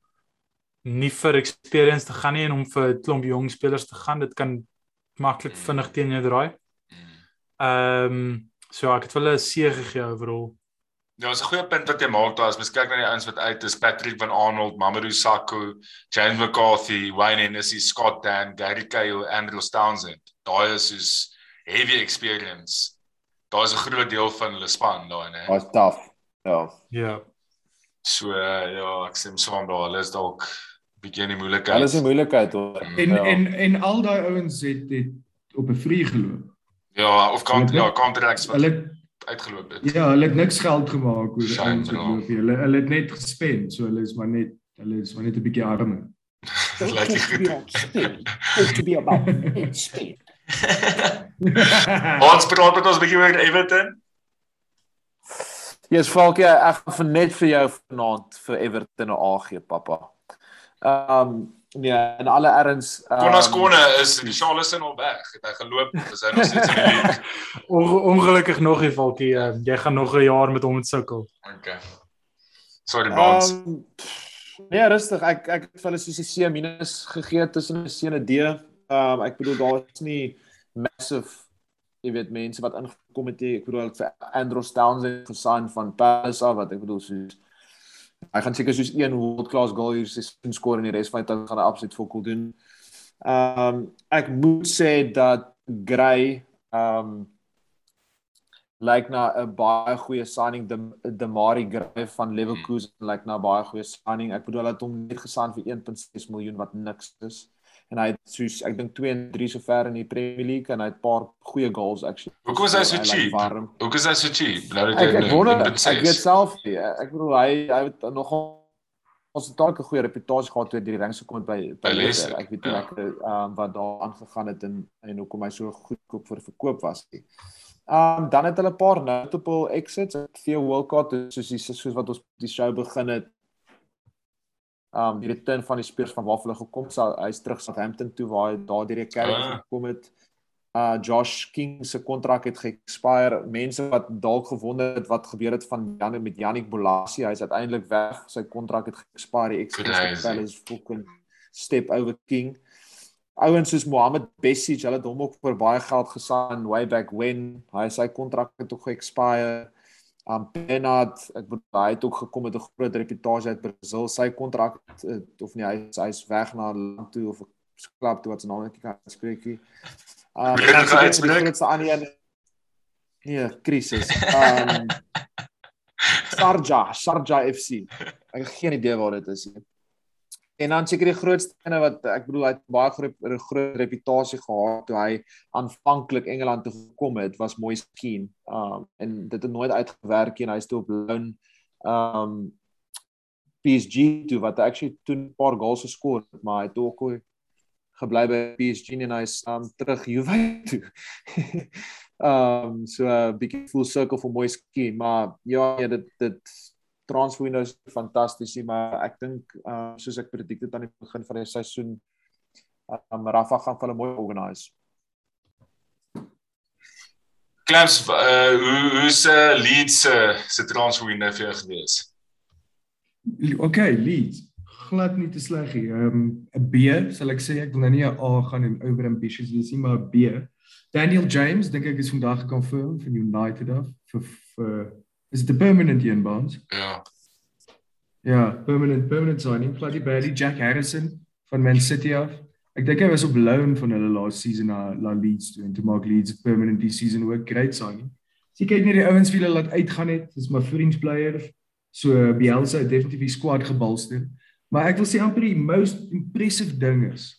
nie vir experience te gaan nie en om vir 'n klomp jong spelers te gaan. Dit kan maklik vinnig teen jou draai. Ehm um, so ek het hulle 'n C gegee overall. Ja, dis 'n goeie punt wat jy maak daar. As mens kyk na die ouens wat uit is, Patrick van Arnold, Mamadou Sakho, James McCarthy, Wayne Hennessy, Scott Dan, Gary Cahill, Andrew Townsend. Daai is soos heavy experience. Daar is 'n groot deel van hulle span daai, né? Was tough. Ja. Ja. So uh, ja, ek sê saam daar, hulle is dalk bietjie in die moeilikheid. Hulle is 'n moeilikheid hoor. En ja. en en al daai ouens het het op 'n vrye geloop. Ja, of kan Hulle- ja, contracts wat Hulle het- uitgeloop het. ja, hulle het niks geld gemaak oor Shame, ouens wat loop. Hulle hulle het net gespend, so hulle is maar net hulle is maar net 'n bietjie arme. Dit lyk nie goed. It's to be about speed. Ons praat met ons bietjie oor Everton. Jy's Falkie, ek gaan net vir jou vanaand vir Everton 'n A gee, pappa. Ehm um, nee, in alle erns um, Konas Kone is die Charleston al weg. Het hy geloop? Is hy nog steeds in die league? Onge ongelukkig nog nie Falkie. Uh, jy gaan nog 'n jaar met hom sukkel. Okay. Sorry, Bons. Um, nee, rustig. Ek ek het vir hulle soos 'n C minus gegee tussen 'n C en 'n D. Ehm um, ek bedoel daar is nie massive jy weet mense wat ingekom het. Ek bedoel vir Andrew Townsend gesign van Palace af wat ek bedoel soos hy gaan seker soos een world class goal hier seisoen skoor en die res van die tyd gaan hy absoluut volkoel doen. Ehm um, ek moet sê dat Gray ehm um, lyk na 'n baie goeie signing de Demari Gray van Leverkusen lyk na 'n baie goeie signing. Ek bedoel hulle het hom net gesign vir 1.6 miljoen wat niks is. En hy het soos ek dink 2 en 3 sover in die Premier League en hy het 'n paar goeie goals actually. Hoekom is hy so cheap? warm. Hoe is hy so cheap? Nou Ek ek wonder ek weet self nie. Ek bedoel hy hy het nogal ons het dalk 'n goeie reputasie gehad toe hy die ranks gekom het by By Leicester. Ek weet nie ja. lekker um, wat daar aangegaan het en en hoekom hy so goedkoop vir verkoop was nie. Um dan het hulle 'n paar notable exits. Theo Walcott soos die soos wat ons die show begin het. Um die return van die spelers van waar hulle gekom het, so, hy's terug Southampton toe waar hy daardeur die kerk Ah. gekom het. Uh Josh King se kontrak het ge-expire. Mense wat dalk gewonder het wat gebeur het van Jan met Yannick Bolasie, hy's uiteindelik weg. Sy kontrak het ge-expire. Die Crazy. ex-Crystal Palace fucking step over King. Ouens soos Mohamed Besic, hulle het hom ook vir baie geld gesign way back when. Hy sy kontrak het ook ge-expire. Um Bernard, ek bedoel hy het ook gekom met 'n groot reputasie uit Brasil. Sy kontrak uh, of nee, hy hy's weg na 'n land toe of 'n klub toe wat se naam ek nie kan spreek nie. Um dit uitspreek? die grootste aan een Nee, krisis. Um Sharjah, Sharjah FC. Ek het geen idee waar dit is nie. En dan seker die grootste ene wat ek bedoel hy het baie groot, groot reputasie gehad toe hy aanvanklik Engeland toe gekom het was Moise Keane. Um en dit het nooit uitgewerk en hy's toe op loan um PSG toe wat hy actually toe 'n paar goals geskor het, maar hy het ook gebly by PSG en hy's um, terug Juve toe. um so 'n uh, bietjie full circle vir mooi skien, maar ja, ja dit dit transfer window is fantasties, maar ek dink uh, soos ek predikte het aan die begin van die seisoen um, Rafa gaan hulle mooi organise. Klams uh hoe hoe's uh, Leeds se uh, se transfer window vir jou gewees? Okay, Leeds glad nie te sleg nie. Ehm um, 'n B sal ek sê ek wil nou nie 'n A gaan en over ambitious wees nie, maar 'n B. Daniel James dink ek is vandag gekonfirm van United af vir vir is dit 'n permanent een bonds? Ja. Ja, permanent permanent signing. Bloody Bailey, Jack Harrison van Man City af. Ek dink hy was op loan van hulle last season na La Leeds toe en toe maak Leeds permanent die season ook great signing. As jy kyk na die ouens wie hulle laat uitgaan het, dis my fringe players. So Bielsa het definitief die squad gebolster. Maar ek wil sê amper die most impressive ding is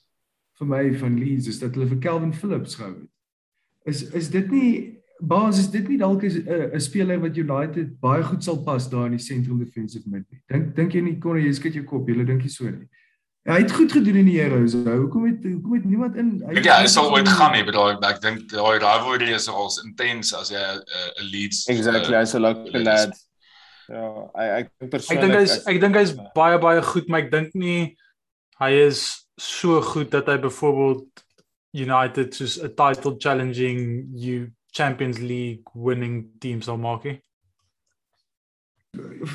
vir my van Leeds is dat hulle vir Calvin Phillips gehou het. Is is dit nie Baas is dit nie dalk 'n 'n speler wat United baie goed sal pas daar in die central defensive mid nie. Dink dink jy nie kon jy skud jou kop, jy dink jy so nie. Hy het goed gedoen in die Heroes. Hoekom het hoekom het niemand in hy Ja, hy sal ooit gaan nie, maar ek dink daai rivalry is al intens as jy 'n Leeds Exactly, hy's 'n local lad. Ja, ek ek persoonlik Ek dink hy's ek dink hy's baie baie goed, maar ek dink nie hy is so goed dat hy byvoorbeeld United soos 'n title challenging you Champions League winning team sal maak nie.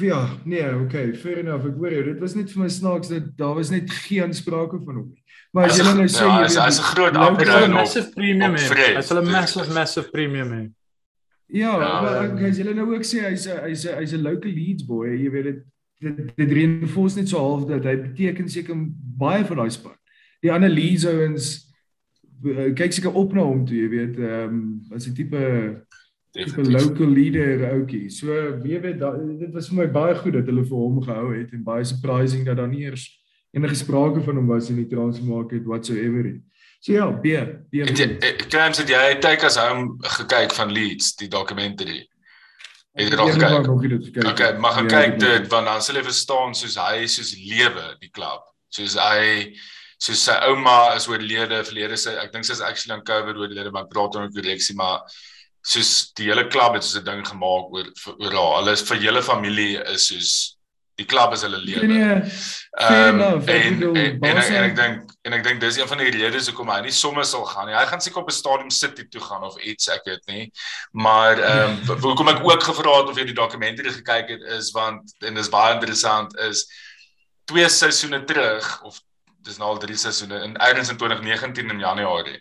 Ja, nee, okay, fair enough. Ek hoor jou. Dit was net vir my snaaks dat daar was net geen sprake van hom nie. Maar as jy nou sê ja, jy is 'n groot upgrade op massive premium. Hy's 'n massive massive premium. He. Ja, ja, maar ek as julle nou ook sê hy's hy's hy's 'n local Leeds boy, jy weet dit dit dit reinforce net so half dat hy beteken seker baie vir daai span. Die ander Leeds ouens kyk seker op na hom toe, jy weet, ehm um, as 'n tipe tipe local leader ouetjie. So wie weet da, dit was vir my baie goed dat hulle vir hom gehou het en baie surprising dat daar nie eers enige sprake van hom was in die transfer market whatsoever nie. So ja, B, B. Krams het jy kyk as hom gekyk van Leeds die dokumentary. Het jy nog gekyk? Okay, maar gaan kyk dit want dan sal jy verstaan soos hy soos lewe die klub. Soos hy soos sy ouma is oorlede verlede sy ek dink sy is actually aan COVID oorlede maar praat oor korreksie maar soos die hele klub het so 'n ding gemaak oor oor haar. Hulle is vir hele familie is soos die klub is hulle lewe. Nee, ehm um, en, en, en, en, en ek dink en ek dink dis een van die redes hoekom hy nie sommer sal gaan nie. Hy gaan seker op 'n stadium sit toe gaan of iets, ek weet nie. Maar ehm um, hoekom ek ook gevra het of jy die dokumentary gekyk het is want en dis baie interessant is twee seisoene terug of dis nou al drie seisoene in Irons in 2019 in Januarie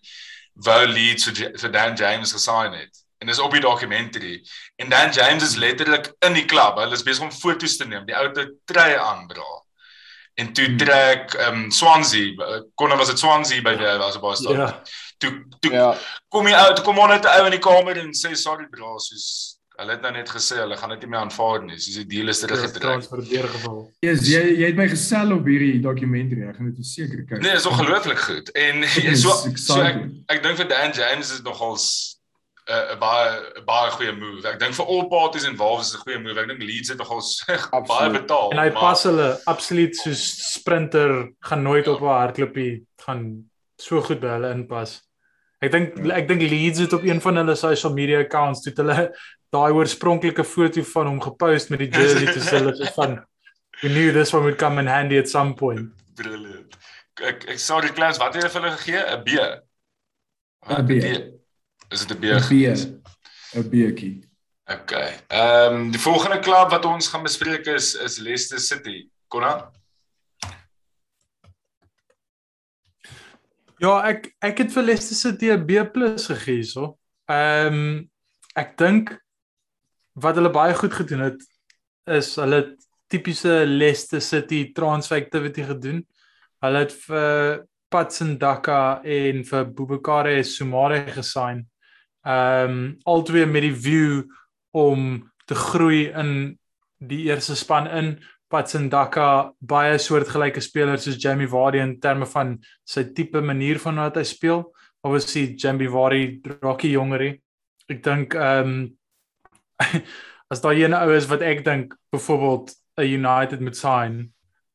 wou Leeds vir Dan James gesign het en dis op die dokumentary en Dan James is letterlik in die klub. Hulle is besig om foto's te neem. Die ou het treye aandra. En toe hmm. trek ehm um, Swansea, kon was dit Swansea by die was op baie Ja. Toe toe ja. kom hy uit, kom hom net ou in die kamer en sê sorry bro, soos hulle het nou net gesê hulle gaan dit nie meer aanvaar nie. Soos die deal is teruggetrek. Transfer geval. Ja, yes, jy jy het my gesel op hierdie dokumentary. Ek gaan dit verseker kyk. Nee, is ongelooflik goed. En so so ek ek dink vir Dan James is nogals 'n uh, baie baie goeie move. Ek dink vir all parties involved is 'n goeie move. Ek dink Leeds het nogal baie betaal. En hy maar... pas hulle absoluut soos sprinter gaan nooit ja. op 'n hardloopie gaan so goed by hulle inpas. Ek dink ek dink Leeds het op een van hulle social media accounts toe hulle daai oorspronklike foto van hom gepost met die jersey te sê hulle van we knew this one would come in handy at some point. Brilliant. Ek ek sorry class, wat het jy vir hulle gegee? 'n B. 'n B. B. Is dit 'n B? 'n B'tjie. Okay. Ehm um, die volgende klub wat ons gaan bespreek is is Leicester City. Konna? Ja, ek ek het vir Leicester City 'n B+ gegee hierso. Ehm um, ek dink wat hulle baie goed gedoen het is hulle tipiese Leicester City transfer activity gedoen. Hulle het vir Patson Daka en vir Bubakare Sumare gesign ehm um, altwee met die view om te groei in die eerste span in Patsendaka baie soortgelyke spelers soos Jamie Vardy in terme van sy tipe manier van wat hy speel. Obviously Jamie Vardy Rocky jongerie. Ek dink ehm um, as daai ene ou is wat ek dink byvoorbeeld 'n United moet sign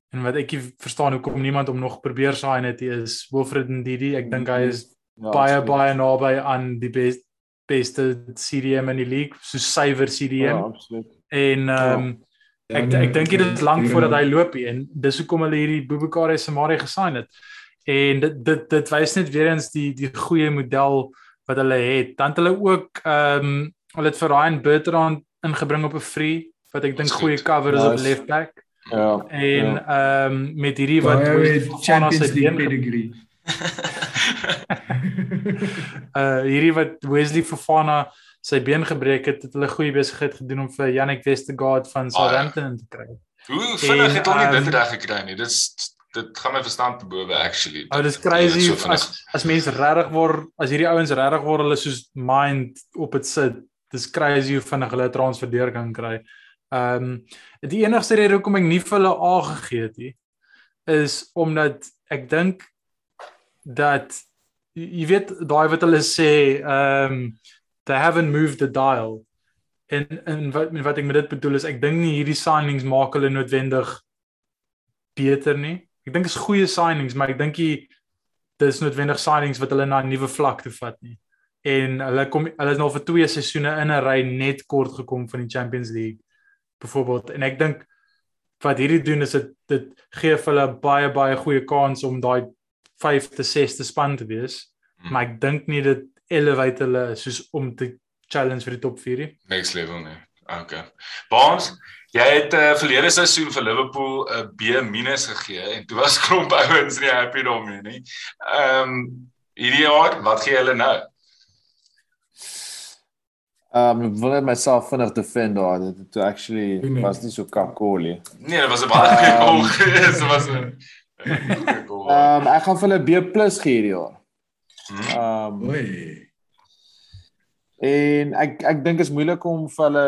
en wat ek verstaan hoekom niemand om nog probeer sign het is Wilfred Ndidi. Ek dink hy is ja, baie baie naby aan die best, beste CDM in die league, so suiwer CDM. Ja, absoluut. En ehm um, ja. ek ek dink dit is lank voordat hy loop hier en dis hoekom hulle hierdie Bubakari Samari gesign het. En dit dit dit wys net weer eens die die goeie model wat hulle het. Dan het hulle ook ehm um, hulle het vir Ryan Bertrand ingebring op 'n free wat ek dink goeie cover is op left back. Ja. En ja. ehm ja. um, met hierdie wat Champions League pedigree. uh hierdie wat Wesley Fofana sy been gebreek het, het hulle goeie besigheid gedoen om vir Yannick Westergaard van Southampton te kry. Hoe vinnig het hulle dit um, reg gekry nie? Dit's dit gaan my verstand te bowe actually. Oh, dis crazy so as as mense regtig word, as hierdie ouens regtig word hulle soos mind op dit sit. Dis crazy hoe vinnig hulle 'n transfer deur kan kry. Ehm um, die enigste rede hoekom ek nie vir hulle A gegee het nie is omdat ek dink dat jy weet daai wat hulle sê ehm um, they haven't moved the dial en en wat wat ek met dit bedoel is ek dink nie hierdie signings maak hulle noodwendig beter nie. Ek dink is goeie signings, maar ek dink jy dis noodwendig signings wat hulle na 'n nuwe vlak toe vat nie. En hulle kom hulle is nou vir twee seisoene in 'n ry net kort gekom van die Champions League byvoorbeeld en ek dink wat hierdie doen is dit dit gee vir hulle baie baie goeie kans om daai 5de 6de span te wees. Hmm. Maar ek dink nie dit elevate hulle soos om te challenge vir die top 4 nie. Next level nie. Okay. Baans, jy het uh, verlede seisoen vir Liverpool 'n uh, B- gegee en toe was klomp ouens nie happy daarmee nie. Ehm um, hierdie jaar, wat gee hulle nou? Um wil net myself vinnig defend daar. Dit het actually nee. was nie so kakkolie. Nee, dit was 'n baie goeie goal. Dit was 'n Um ek gaan vir hulle B+ gee hierdie jaar. Um Oei. En ek ek dink is moeilik om vir hulle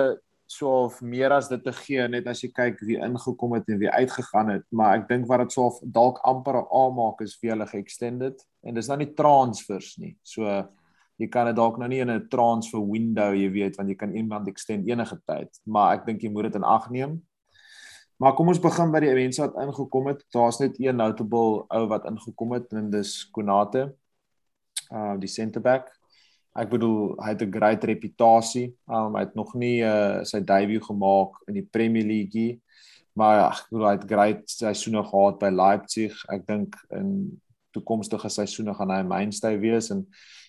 so of meer as dit te gee net as jy kyk wie ingekom het en wie uitgegaan het, maar ek dink wat dit so of dalk amper 'n A maak is vir hulle ge-extended en dis nou nie transfers nie. So jy kan dit dalk nou nie in 'n transfer window, jy weet, want jy kan iemand extend enige tyd, maar ek dink jy moet dit in ag neem. Maar kom ons begin by die mense wat ingekom het. Daar's net een notable ou wat ingekom het en dis Konate. Uh die center back. Ek bedoel hy het 'n great reputasie. Um hy het nog nie uh sy debut gemaak in die Premier League nie. Maar ja, ek bedoel hy het great seisoene gehad by Leipzig. Ek dink in toekomstige seisoene gaan hy 'n mainstay wees en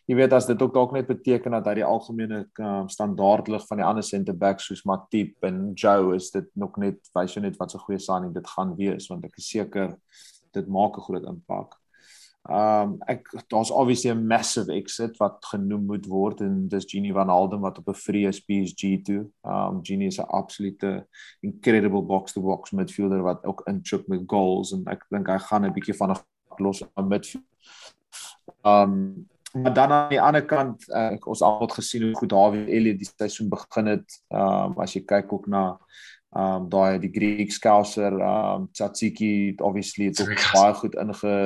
jy weet as dit ook dalk net beteken dat hy die algemene um, standaard lig van die ander center backs soos Matip en Joe is dit nog net wys jy net wat so goeie signing dit gaan wees want ek is seker dit maak 'n groot impak. Um ek daar's obviously 'n massive exit wat genoem moet word en dis Genie van Halden wat op 'n free is PSG toe. Um Genie is 'n absolute incredible box to box midfielder wat ook intrip met goals en ek dink hy gaan 'n bietjie van 'n los aan midfield. Um maar dan aan die ander kant uh, ons al het gesien hoe goed Dawie Elliot die seisoen begin het. Ehm um, as jy kyk ook na ehm um, daai die Greek Scouser ehm um, Tsatsiki obviously het ook baie goed inge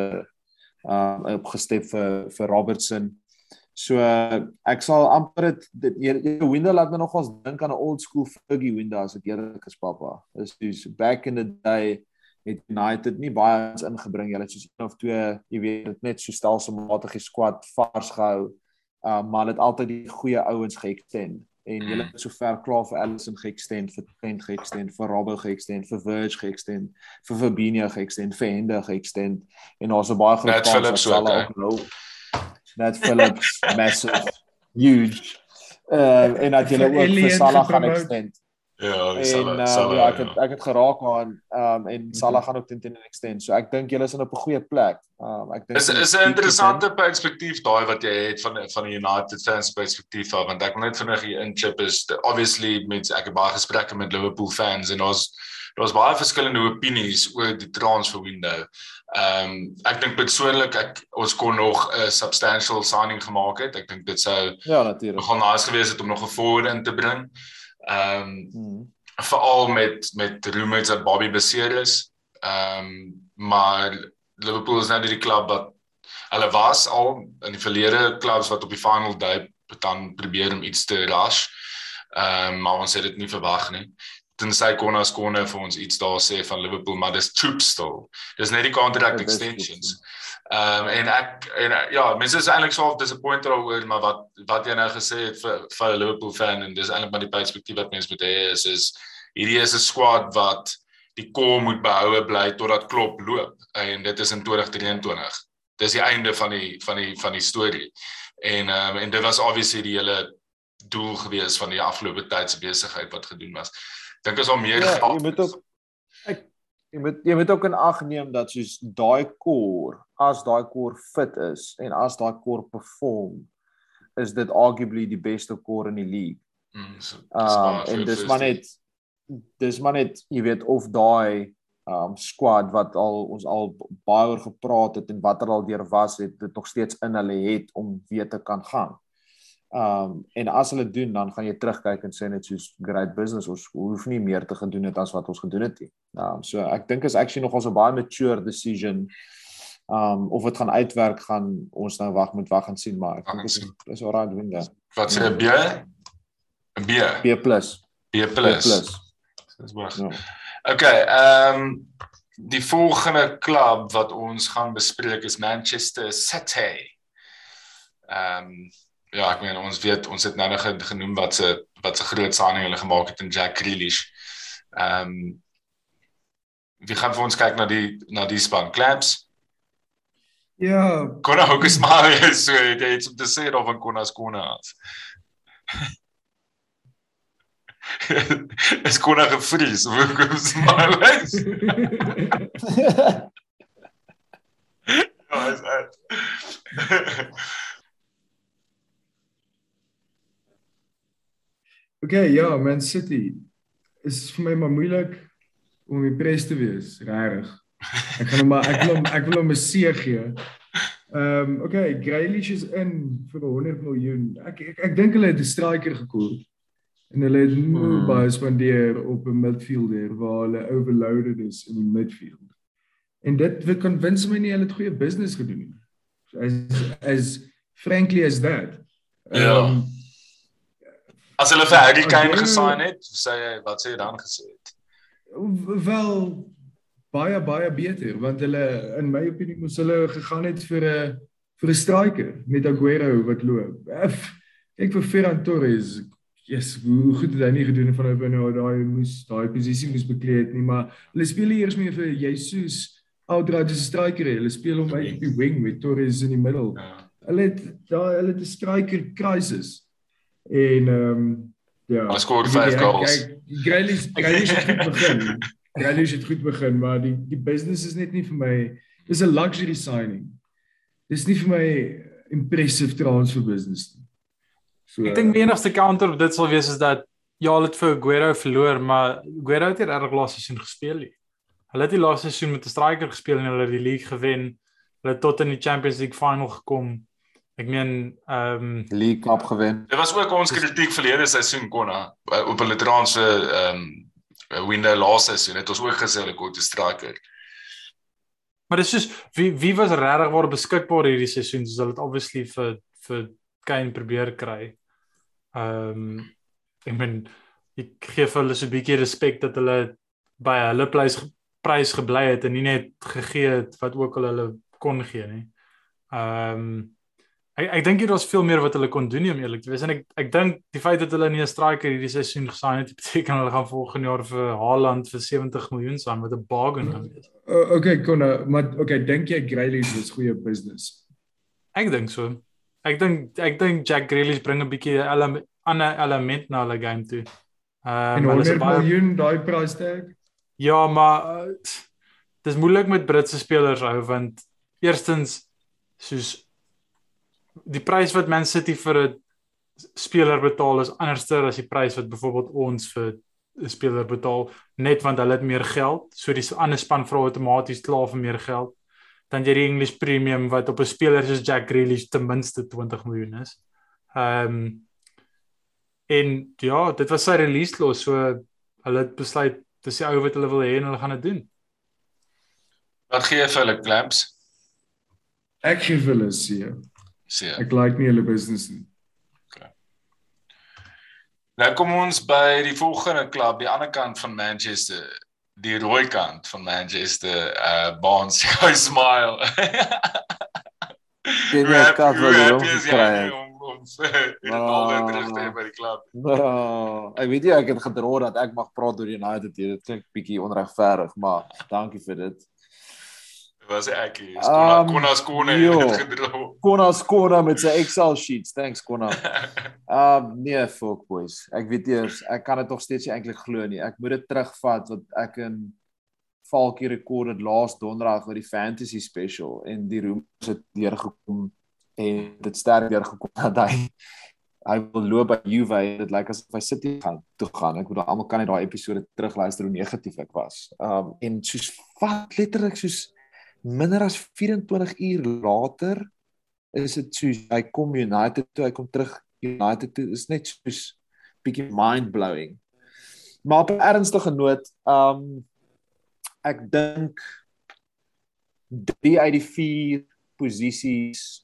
ehm um, opgestep vir vir Robertson. So uh, ek sal amper dit die window laat my nogals dink aan 'n old school Fergie window as ek eerlik is pappa. Dis dis back in the day het United nie baie ons ingebring. Hulle het soos een of twee, jy weet, dit net so stelselmatig die squad vars gehou. Um maar hulle het altyd die goeie ouens geëxtend en hulle het sover klaar vir Allison geëxtend, vir Trent geëxtend, vir Robbo geëxtend, vir Verge geëxtend, vir Fabinho geëxtend, vir Hender geëxtend en daar's 'n baie groot kans dat hulle ook nou Net Phillips massive huge uh en dat hulle ook vir Salah gaan extend. Ja, en, Salah, uh, Salah, ja, ek het ja. ek het geraak aan um en Salah gaan ook teen teen extend. So ek dink julle is in op 'n goeie plek. Um ek dink is is 'n interessante perspektief daai wat jy het van van die United fans perspektief af want ek wil net vinnig hier inchip is obviously met ek het baie gesprekke met Liverpool fans en ons daar's baie verskillende opinies oor die transfer window. Um ek dink persoonlik ek ons kon nog 'n substantial signing gemaak het. Ek dink dit sou Ja, natuurlik. Gaan nice gewees het om nog 'n forward in te bring. Ehm um, mm. veral met met roommates dat Bobby beseer is. Ehm um, maar Liverpool is nou die klub wat hulle was al in die verlede klubs wat op die final day dan probeer om iets te rush. Ehm um, maar ons het dit nie verwag nie tensy Konas Konne vir ons iets daar sê van Liverpool, maar dis troop stil. Dis net die contract extensions. Is, Ehm um, en ek en ja, mense is eintlik swaar disappointed daaroor, maar wat wat jy nou gesê het vir vir 'n Liverpool fan en dis eintlik maar die perspektief wat mense moet hê is is hierdie is 'n squad wat die kol moet behoue bly totdat Klopp loop en dit is in 2023. Dis die einde van die van die van die storie. En ehm um, en dit was obviously die hele doel gewees van die afgelope tyd se besigheid wat gedoen was. Dink as al meer ja, geld. Jy moet ook jy moet jy moet ook in ag neem dat soos daai core, as daai core fit is en as daai core perform, is dit arguably die beste core in die league. Mm, um, so, um, en dis maar net dis maar net jy weet of daai um squad wat al ons al baie oor gepraat het en watter al deur was het dit nog steeds in hulle het om weer te kan gaan. Um en as hulle doen dan gaan jy terugkyk en sê net soos great business ons hoef nie meer te gedoen het as wat ons gedoen het nie. Um so ek dink is actually nogals 'n baie mature decision. Um of dit gaan uitwerk gaan ons nou wag moet wag en sien maar ek dink is is alright doen dit. Ja. Wat sê B? B. B+. B+. B+. Dis reg. Ja. Okay, ehm um, die volgende klub wat ons gaan bespreek is Manchester City. Ehm um, ja, ek meen ons weet ons het nou nog genoem wat se wat se groot signing hulle gemaak het in Jack Grealish. Ehm um, wie gaan vir ons kyk na die na die span Claps. Ja, Konna ook is maar so jy het om te sê daar van Konna se Konna af. Es Konna gefries of hoe kom se maar lees. Ja, is uit. Okay, ja, Man City is vir my maar moeilik om impressed te wees, regtig. Ek gaan hom maar ek wil hom ek wil hom 'n C gee. Ehm um, okay, Grealish is in vir 100 miljoen. Ek ek, ek dink hulle het 'n striker gekoop en hulle het moe mm. baie spandeer op 'n midfielder waar hulle overloaded is in die midfield. En dit convince my nie hulle het goeie business gedoen nie. As as frankly as that. Um, ja. Yeah As hulle vir Harry oh, Kane gesign het, sê jy wat sê jy dan gesê het? Wel baie baie beter want hulle in my opinie moes hulle gegaan het vir 'n vir 'n striker met Aguero wat loop. Ek vir Ferran Torres, yes, hoe goed het hy nie gedoen van hy binne daai moes daai posisie moes beklee het nie, maar hulle speel eers meer vir Jesus Oudrade se striker, hulle speel hom uit op die wing met Torres in die middel. Ja. Hulle het daai hulle het 'n striker crisis En ehm um, ja. Hy skoor 5 goals. Grealish Grealish het goed begin. Grealish het goed begin, maar die die business is net nie vir my dis 'n luxury signing. Dis nie vir my impressive transfer business nie. So ek dink die enigste counter op dit sal wees is dat ja, hulle het vir Aguero verloor, maar Aguero het nie regtig laaste seisoen gespeel nie. Hulle het die laaste seisoen met 'n striker gespeel en hulle het die league gewen. Hulle het tot in die Champions League final gekom. Ek meen ehm um, League Cup gewen. Dit was ook ons kritiek verlede seisoen Konna eh, op 'n Litraan se ehm eh, um, window laas seisoen het ons ook gesê hulle kon 'n striker. Maar dis soos wie wie was regtig waar beskikbaar hierdie seisoen soos hulle dit obviously vir vir Kane probeer kry. Ehm um, ek meen ek gee vir hulle so 'n bietjie respek dat hulle by hulle prys prys gebly het en nie net gegee het wat ook al hulle kon gee nie. Ehm um, ek ek dink hier was veel meer wat hulle kon doen om eerlik te wees en ek ek dink die feit dat hulle nie 'n striker hierdie seisoen gesign het beteken hulle gaan volgende jaar vir Haaland vir 70 miljoen sign wat 'n bargain gaan wees. Uh, okay, kon maar okay, dink jy Grealish is goeie business? Ek dink so. Ek dink ek dink Jack Grealish bring 'n bietjie 'n ele ander element na hulle game toe. Ehm um, hulle is baie miljoen daai price tag. Ja, maar uh, dis moeilik met Britse spelers hou want eerstens soos die prys wat Man City vir 'n speler betaal is anderster as die prys wat byvoorbeeld ons vir 'n speler betaal net want hulle het meer geld. So die ander span vra outomaties klaar vir meer geld. Dan jy die English Premium wat op 'n speler soos Jack Grealish ten minste 20 miljoen is. Ehm um, en ja, dit was sy release clause, so hulle het besluit dis die ou wat hulle wil hê en hulle gaan dit doen. Wat gee vir hulle clamps? Ek gee vir hulle seer. Seer. Ek like nie hulle business nie. Okay. Nou kom ons by die volgende klub, die ander kant van Manchester, die rooi kant van Manchester, uh Barnes Go Smile. Dit is kaart wat hulle omgekry het ons Ronaldo oh, terug te hê ah. by die klub. Oh, ek weet jy ek het gedra dat ek mag praat oor United hier. Dit klink bietjie onregverdig, maar dankie vir dit was ek hier. Kona um, Kona skone het gedrou. Kona skone met sy Excel sheets. Thanks Kona. Um nee, fuck boys. Ek weet eers, ek kan dit nog steeds nie eintlik glo nie. Ek moet dit terugvat wat ek in Falkie rekord het laas donderdag oor die fantasy special en die room het deurgekom en dit sterk deurgekom dat hy hy wil loop by Juve dit lyk asof hy City gaan toe gaan ek bedoel almal kan net daai episode terugluister hoe negatief ek was um en soos wat letterlik soos minder as 24 uur later is dit soos hy kom United toe, hy kom terug United toe. Is net soos bietjie mind blowing. Maar op 'n ernstige noot, um ek dink drie uit die vier posisies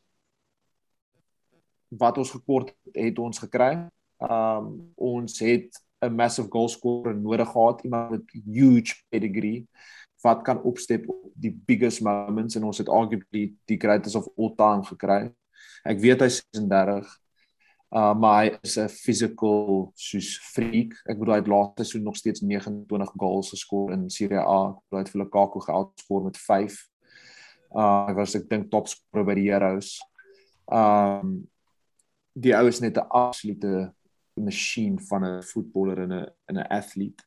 wat ons gekort het, het ons gekry. Um ons het 'n massive goal scorer nodig gehad, iemand met huge pedigree wat kan opstep op die biggest moments en ons het arguably die greatest of all time gekry. Ek weet hy's 36. Uh maar hy is 'n physical soos freak. Ek bedoel hy het laaste seisoen nog steeds 29 goals geskor in Serie A. Hy het vir Lukaku geoutskor met 5. Uh hy was ek dink topscorer by die Heroes. Um die ou is net 'n absolute masjien van 'n voetballer en 'n 'n atleet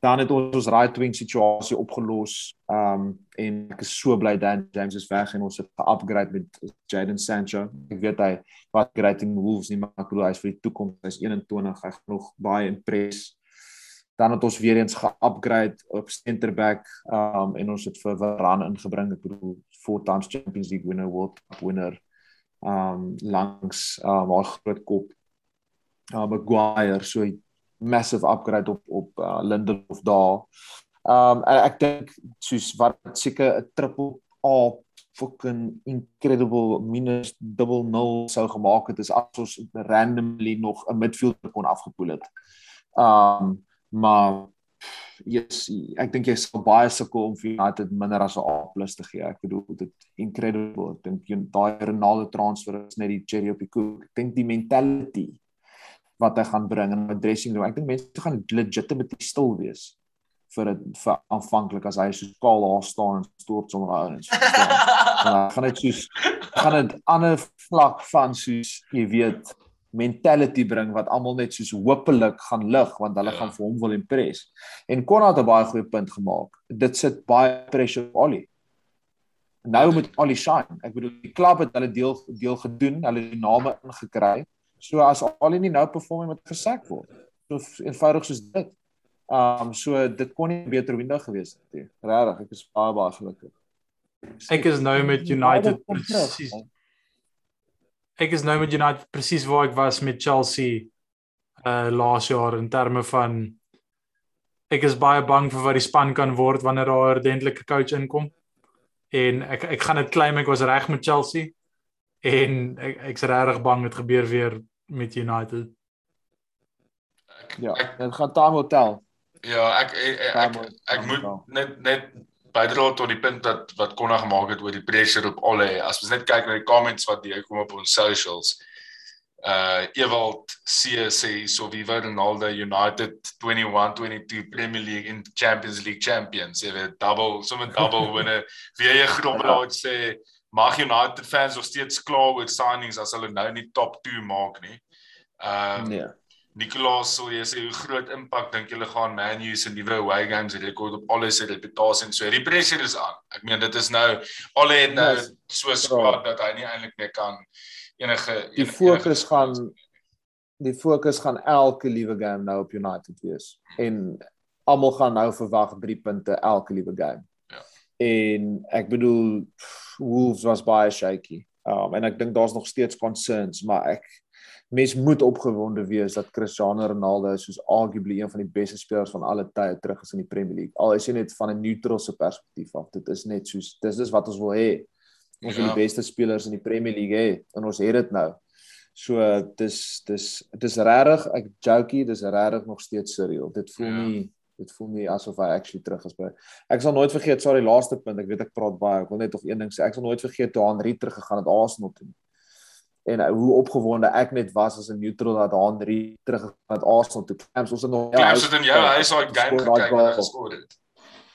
dan het ons ons right wing situasie opgelos. Um en ek is so bly Dan James is weg en ons het ge-upgrade met Jadon Sancho. Ek weet hy wat great in Wolves nie, maar bedoel hy is vir die toekoms. Hy's 21, hy gaan nog baie impress. Dan het ons weer eens ge-upgrade op center back um en ons het vir Varane ingebring. Ek bedoel four times Champions League winner, World Cup winner. Um langs um haar groot kop. Uh Maguire so massive upgrade op op uh, Lindelof daar. Um ek dink soos wat seker 'n triple A fucking incredible minus double null sou gemaak het is as ons randomly nog 'n midfielder kon afgepoel het. Um maar yes, ek dink jy sal baie sukkel om United minder as 'n A+ te gee. Ek bedoel dit incredible. Ek dink daai Ronaldo transfer is net die cherry op die koek. Ek dink die mentality wat hy gaan bring in 'n dressing room. Ek dink mense gaan legitimately stil wees vir dit vir aanvanklik as hy so kaal daar staan en stort sommer daar en so. Dan gaan dit soos gaan dit ander vlak van soos jy weet mentality bring wat almal net soos hopelik gaan lig want hulle ja. gaan vir hom wil impress. En Konrad het 'n baie goeie punt gemaak. Dit sit baie pressure op Ali. Nou met Ali shine. Ek bedoel die klub het hulle deel deel gedoen, hulle die name ingekry. So as al nie nou perform met gesek word. So eenvoudig soos dit. Um so dit kon nie beter window gewees het nie. Regtig, ek is baie baie gelukkig. Ek is nou met United presies. Ek is nou met United presies waar ek was met Chelsea uh laas jaar in terme van ek is baie bang vir wat die span kan word wanneer daar 'n ordentlike coach inkom. En ek ek gaan dit claim ek was reg met Chelsea en ek ek's regtig bang dit gebeur weer met United. Ek, ja, dit gaan time hotel. Ja, ek ek ek, ek, ek moet net net bydra tot die punt dat wat Konna gemaak het oor die pressure op alle. As ons net kyk na die comments wat hier kom op ons socials. Uh Ewald C sê so wie word Ronaldo United 21-22 Premier League en Champions League champions. Jy weet double, sommer double wenner. Wie jy groot laat sê mag United fans nog steeds kla oor signings as hulle nou nie top 2 maak nie. Ehm uh, nee. Nicolas, sou jy sê hoe groot impak dink julle gaan Man U se nuwe away games rekord op alles se reputasie en so. Die pressure is aan. Ek meen dit is nou al het nou so swaar dat hy nie eintlik meer kan enige die fokus gaan die fokus gaan elke liewe game nou op United wees. En almal gaan nou verwag 3 punte elke liewe game. Ja. En ek bedoel Wolves was baie shaky. Um en ek dink daar's nog steeds concerns, maar ek mens moet opgewonde wees dat Cristiano Ronaldo soos arguably een van die beste spelers van alle tye terug is in die Premier League. Al is hy net van 'n neutral se perspektief af. Dit is net soos dis is wat ons wil hê. Ons wil ja. die beste spelers in die Premier League hê en ons het dit nou. So dis dis dis regtig ek jokey, dis regtig nog steeds surreal. Dit voel ja. nie dit voel nie asof hy actually terug is by. Ek sal nooit vergeet, sorry, laaste punt. Ek weet ek praat baie. Ek wil net tog een ding sê. Ek sal nooit vergeet toe Henry terug gegaan het Arsenal toe. En hoe opgewonde ek net was as 'n neutral dat Henry terug gegaan het Arsenal toe. Ons het nog ja, ons het in jou huis al game gekyk en geskor het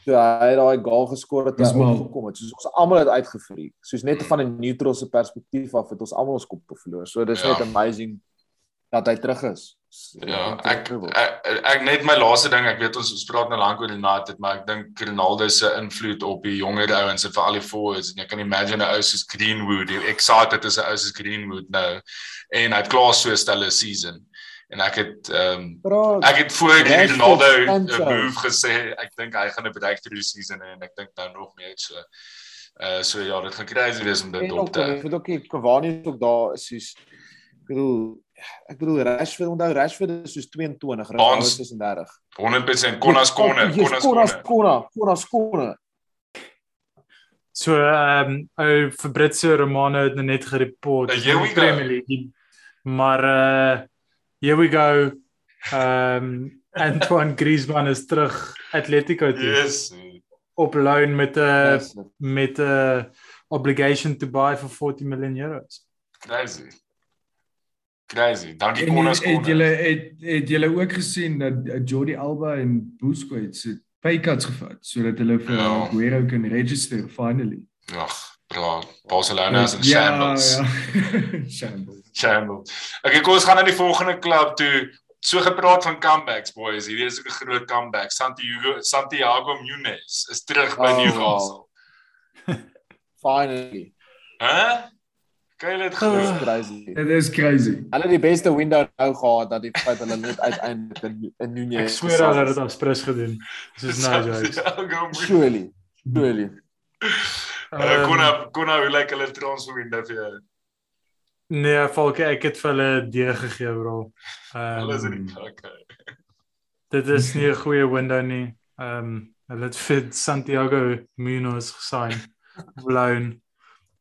toe hy daai goal geskor het, het gekom het. Soos ons almal het uitgevreek. Soos net mm. van 'n neutral se perspektief af het ons almal ons kop verloor. So dis ja. net amazing dat hy terug is. Ja, ek, ek ek net my laaste ding, ek weet ons ons praat nou lank oor die United, maar ek dink Ronaldo se invloed op die jonger ouens en vir al die forwards en jy kan imagine 'n ou soos Greenwood, die excited is 'n ou soos Greenwood nou en hy het klaar so stelle season. En ek het ehm um, ek het voor die Ronaldo 'n move gesê ek dink hy gaan 'n breakthrough season hê en ek dink nou nog meer so. Uh so ja dit gaan crazy wees om dit op te ek weet ook Cavani is ook daar soos ek bedoel ek bedoel Rashford onthou Rashford is soos 22 Ronaldo is 36 100% Konas Kone Konas Kone Konas Kone So ehm um, ou Fabrizio Romano het net gereport in die Premier League maar uh Here we go. Um Antoine Griezmann is terug Atletico toe. Yes. Op loan met 'n yes. met 'n obligation to buy for 40 million euros. Crazy. Crazy. Dankie Konas. Het julle het het julle ook gesien dat Jordi Alba en Busquets het pay cuts gevat sodat hulle vir ja. Aguero kan register finally. Ag, bra. Barcelona is in ja, shambles. Ja. shambles. Shambles. Okay, kom ons gaan na die volgende klub toe. So gepraat van comebacks boys. Hierdie is 'n groot comeback. Santiago Santiago Munez is terug by oh, Newcastle. Finally. Hæ? Huh? Kyk dit is crazy. Dit is crazy. Hulle het die beste window nou gehad dat die feit hulle net uiteindelik in, in Nunez. Ek sweer hulle het dit as prins gedoen. Dis nou jokes. Surely. Surely. Uh, kon nou kon nou lyk hulle transfer window vir jou. Nee, Falke, ek het vir hulle D gegee, bro. Ehm Hulle is in die kak. Dit is nie 'n goeie window nie. Ehm um, hulle het vir Santiago Munoz gesign. Blown.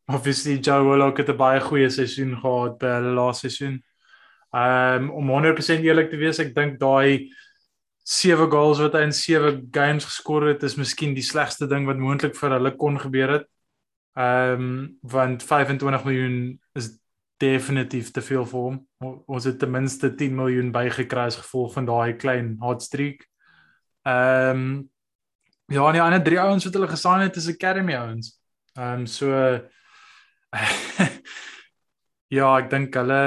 Obviously Joe Willock het 'n baie goeie seisoen gehad by hulle laaste seisoen. Um, om 100% eerlik te wees, ek dink daai 7 goals wat hy in 7 games geskor het, is miskien die slegste ding wat moontlik vir hulle kon gebeur het. Um, want 25 miljoen is definitief te veel vir hom. Ons het ten minste 10 miljoen bygekry as gevolg van daai klein hot streak. Ehm um, ja, en die ander drie ouens wat hulle gesign het is academy ouens. Ehm um, so ja, ek dink hulle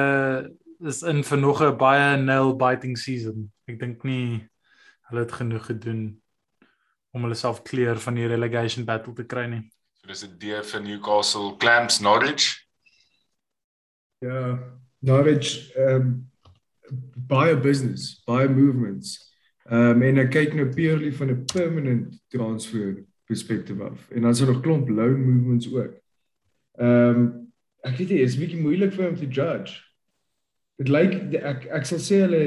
is in vir nog 'n baie nail biting season. Ek dink nie hulle het genoeg gedoen om hulle self clear van die relegation battle te kry nie dis 'n D vir Newcastle Clamps Norwich. Ja, Norwich ehm um, baie business, baie movements. Ehm um, en ek kyk nou purely van 'n permanent transfer perspektief af. En dan is daar nog klomp loan movements ook. Ehm um, ek weet dit is bietjie moeilik vir hom te judge. Dit lyk ek ek sal sê hulle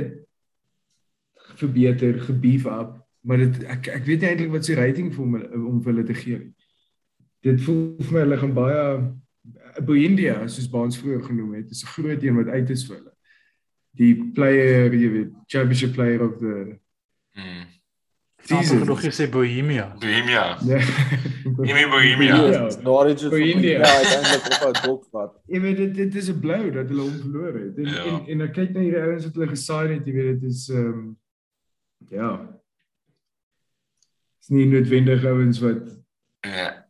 verbeter, gebeef up, maar dit ek ek weet nie eintlik wat se rating vir hom om vir hulle te gee nie dit voel vir my hulle gaan baie Boindia soos baans vroeër genoem het, is 'n groot een wat uit is vir hulle. Die player, jy weet, championship player of the. Dis nog gesê Bohemia. Bohemia. Ja. Imi Bohemia. Norwich is Bohemia eintlik op 'n dok wat. Jy weet dit dit is 'n blow dat hulle hom verloor het. En ja. en, en ek kyk na hierdie ouens wat hulle gesign het, jy weet dit is ehm um, ja. Dis nie noodwendig ouens wat Ja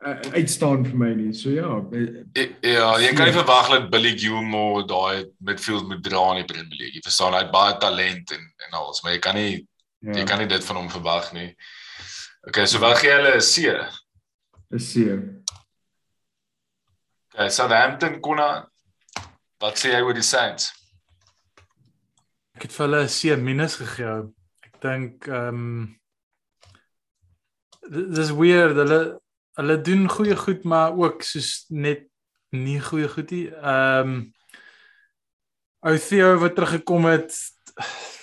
uitstaan vir my nie. So ja. Ja, jy kan nie verwag dat Billy Gilmore daai midfield moet dra in die Premier League. Jy verstaan, hy het baie talent en en alles, maar jy kan nie ja. jy kan nie dit van hom verwag nie. Okay, so wat gee hulle 'n C? 'n C. Okay, Southampton konna wat sê jy oor die Saints? Ek het vir hulle 'n C minus gegee. Ek dink ehm um, dis weird hulle hulle doen goeie goed maar ook soos net nie goeie goed nie. Ehm um, ou Theo wat teruggekom het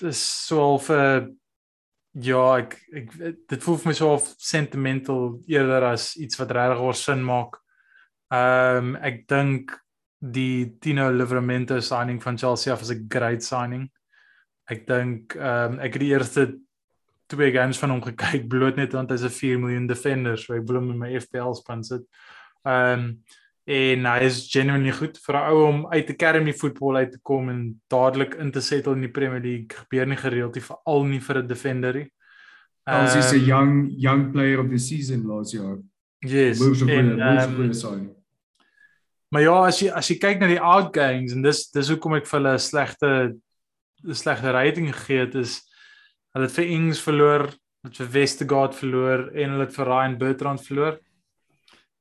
is so half 'n ja, ek ek dit voel vir my so half sentimental eerder as iets wat regtig oor sin maak. Ehm um, ek dink die Tino Livramento signing van Chelsea as 'n great signing. Ek dink ehm um, ek het die eerste twee games van hom gekyk bloot net want hy's 'n 4 miljoen defender, so ek wil hom in my FPL span sit. Ehm um, en hy is genuinely goed vir 'n ou om uit academy voetbal uit te kom en dadelik in te settle in die Premier League. Gebeur nie gereeld nie, veral nie vir 'n defender nie. He's um, a young young player of the season last year. Yes. En, um, maar ja, as jy as jy kyk na die outgoings en dis dis hoekom ek vir hulle 'n slegte 'n slegte rating gegee het is hulle het vir Ings verloor, hulle het vir Westergaard verloor en hulle het vir Ryan Bertrand verloor.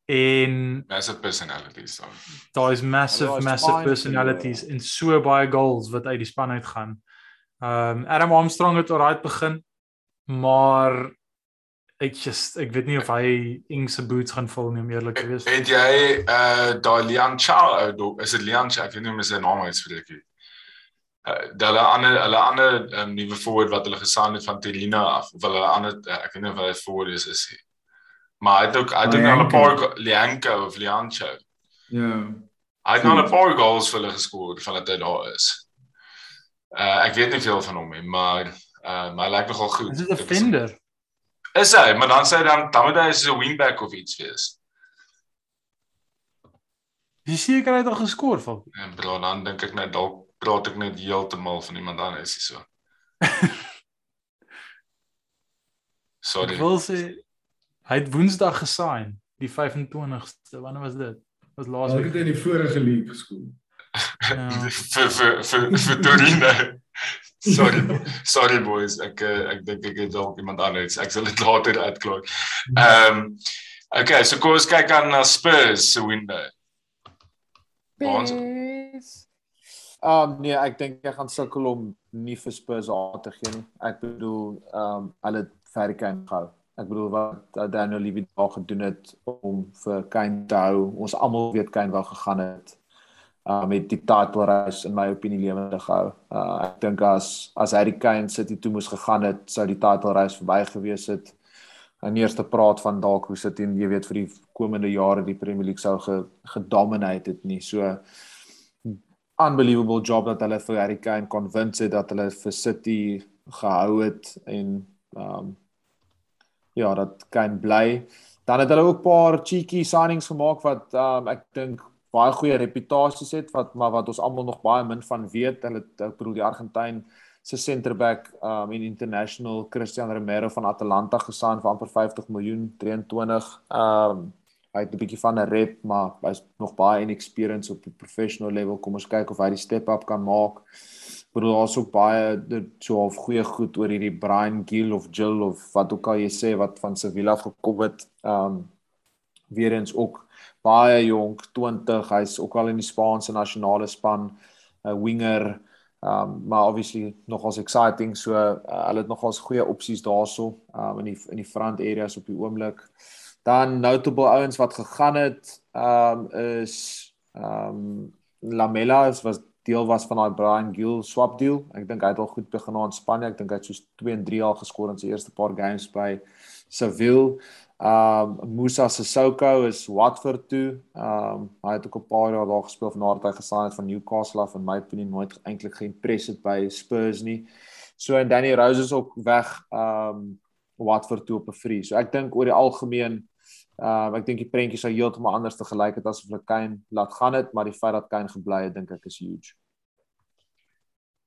En massive personalities dan. Daar is massive massive personalities in so baie goals wat uit die span uitgaan. Um Adam Armstrong het alright begin, maar ek just ek weet nie of hy Ing se boots gaan vul nie om eerlik te wees. Het jy uh daai Liang Chao uh, is dit Liang Chao, ek weet nie hoe sy naam uitspreek nie. Uh hulle ander hulle ander um, nuwe forward wat hulle gesaan het van Telina af of hulle ander uh, ek weet nie of hy forward is is nie. Maar hy het ook hy het ook al 'n paar Lianco of Liang Chao. Ja. Hy het al 'n paar goals vir hulle geskoor van dit hy daar is. Uh ek weet nie veel van hom nie, maar uh maar hy lyk nogal goed. Is dit 'n defender? Is hy, maar dan sê dan dan moet hy as 'n wingback of iets wees. Jy sien ek het al geskor van. En bro, dan dink ek net dalk praat ek net heeltemal van iemand anders hier so. Sorry. Ek wil sê hy het Woensdag gesign, die 25ste. Wanneer was dit? Was laas week. Hy het in die vorige league geskor. Ja. vir vir vir vir Torino. Sorry. Sorry boys. Ek eh, ek dink ek het dalk iemand anders. Ek sal dit later uitklaar. Ehm um, Okay, so kom ons kyk aan na Spurs se window. Ons Um nee, ek dink ek gaan sukkel om nie vir Spurs aan te gee nie. Ek bedoel, um hulle het vir Kane gehou. Ek bedoel wat Daniel Levy daar gedoen het om vir Kane te hou. Ons almal weet Kane wou gegaan het uh met die title race in my opinie lewendig gehou. Uh ek dink as as Harry Kane City toe moes gegaan het, sou die title race verby gewees het. En eers te praat van dalk hoe sit en jy weet vir die komende jare die Premier League sou ge, gedominate het nie. So unbelievable job dat hulle vir Harry Kane convince het dat hulle vir City gehou het en um ja, dat Kane bly. Dan het hulle ook 'n paar cheeky signings gemaak wat um ek dink baie goeie reputasies het wat maar wat ons almal nog baie min van weet. Hulle ek bedoel die Argentyn se centerback um in international Cristiano Romero van Atalanta gesaan vir amper 50 miljoen 23. Um hy het 'n bietjie van 'n rep, maar hy's nog baie inexperienced op die professional level. Kom ons kyk of hy die step up kan maak. Bedoel daar's ook baie so half goeie goed oor hierdie Brian Gill of Jill of wat ook al jy sê wat van Sevilla gekom het. Um weer eens ook baie jonk 20 hy's ook al in die Spaanse nasionale span 'n winger um maar obviously nogals exciting so uh, hulle het nogals goeie opsies daarso um in die in die front areas op die oomblik dan notable ouens wat gegaan het um is um Lamela was deel was van daai Brian Gill swap deal ek dink hy het al goed begin aan Spanje ek dink hy het soos 2 en 3 al geskor in sy eerste paar games by Seville Um Musa Sissoko is Watford toe. Um hy het ook 'n paar jaar daar gespeel van nadat hy gesaai het van Newcastle af en my opinie nooit eintlik geïmpres het by Spurs nie. So en Danny Rose is ook weg um Watford toe op 'n free. So ek dink oor die algemeen um ek dink die prentjie sou heeltemal anders te gelyk het as of hulle Kane laat gaan het, maar die feit dat Kane gebly het dink ek is huge.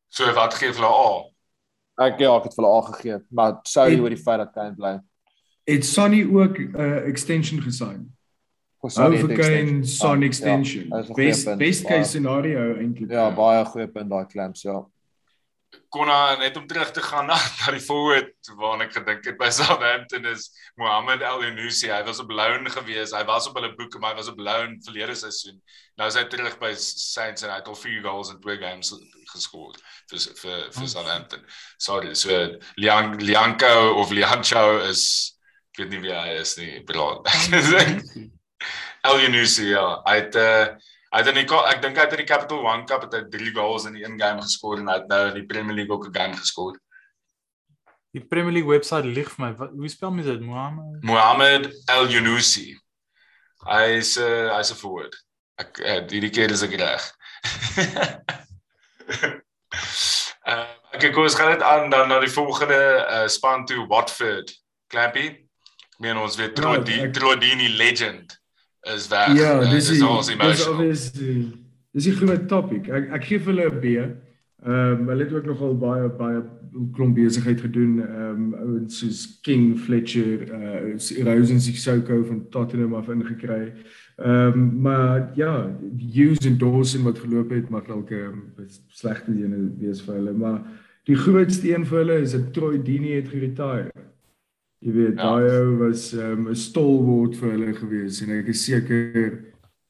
So wat gee hulle A? Ek ja, ek het vir hulle A gegee, maar sou jy oor die feit dat Kane bly? het Sonny ook 'n uh, extension gesign. Overkane Son extension. Ja, best best case scenario eintlik. Ja, baie goeie punt daai clamps, ja. Konna net om terug te gaan na, na die forward waarna ek gedink het by Southampton is Mohamed El Yunusi. Hy was op loan gewees. Hy was op hulle boeke, maar hy was op loan verlede seisoen. Nou is hy terug by Saints en hy het al 4 goals in twee games geskor vir vir vir Southampton. Sorry, so Liang Lianco of Liancho is ek weet nie wie hy is nie, bro. El Yunusi, ja. Hy het uh hy het in die ek dink hy het in die Capital One Cup het hy 3 goals in die een game geskor en hy het nou in die Premier League ook 'n game geskor. Die Premier League webwerf lig vir my. Wat, hoe spel mens dit? Mohamed Mohamed El Yunusi. Hy is uh, hy's 'n forward. Ek uh, hierdie keer is ek reg. uh, ek kom ons gaan dit aan dan na die volgende uh, span toe Watford. Clampy. Ek meen ons weet Trodini ja, Trodini legend is weg. Ja, dis is ons emotional. Dis dis 'n groot topik. Ek ek gee vir hulle 'n B. Ehm um, hulle het ook nogal baie baie klomp besigheid gedoen. Ehm um, ouens soos King Fletcher, uh Rosen Sissoko van Tottenham af ingekry. Ehm um, maar ja, Hughes en Dawson wat geloop het, maar dalk 'n um, slegte ene wees vir hulle, maar die grootste een vir hulle is dat Troy Deeney het geretire. Jy weet, ja. daai was ehm, 'n um, stalwart vir hulle gewees en ek is seker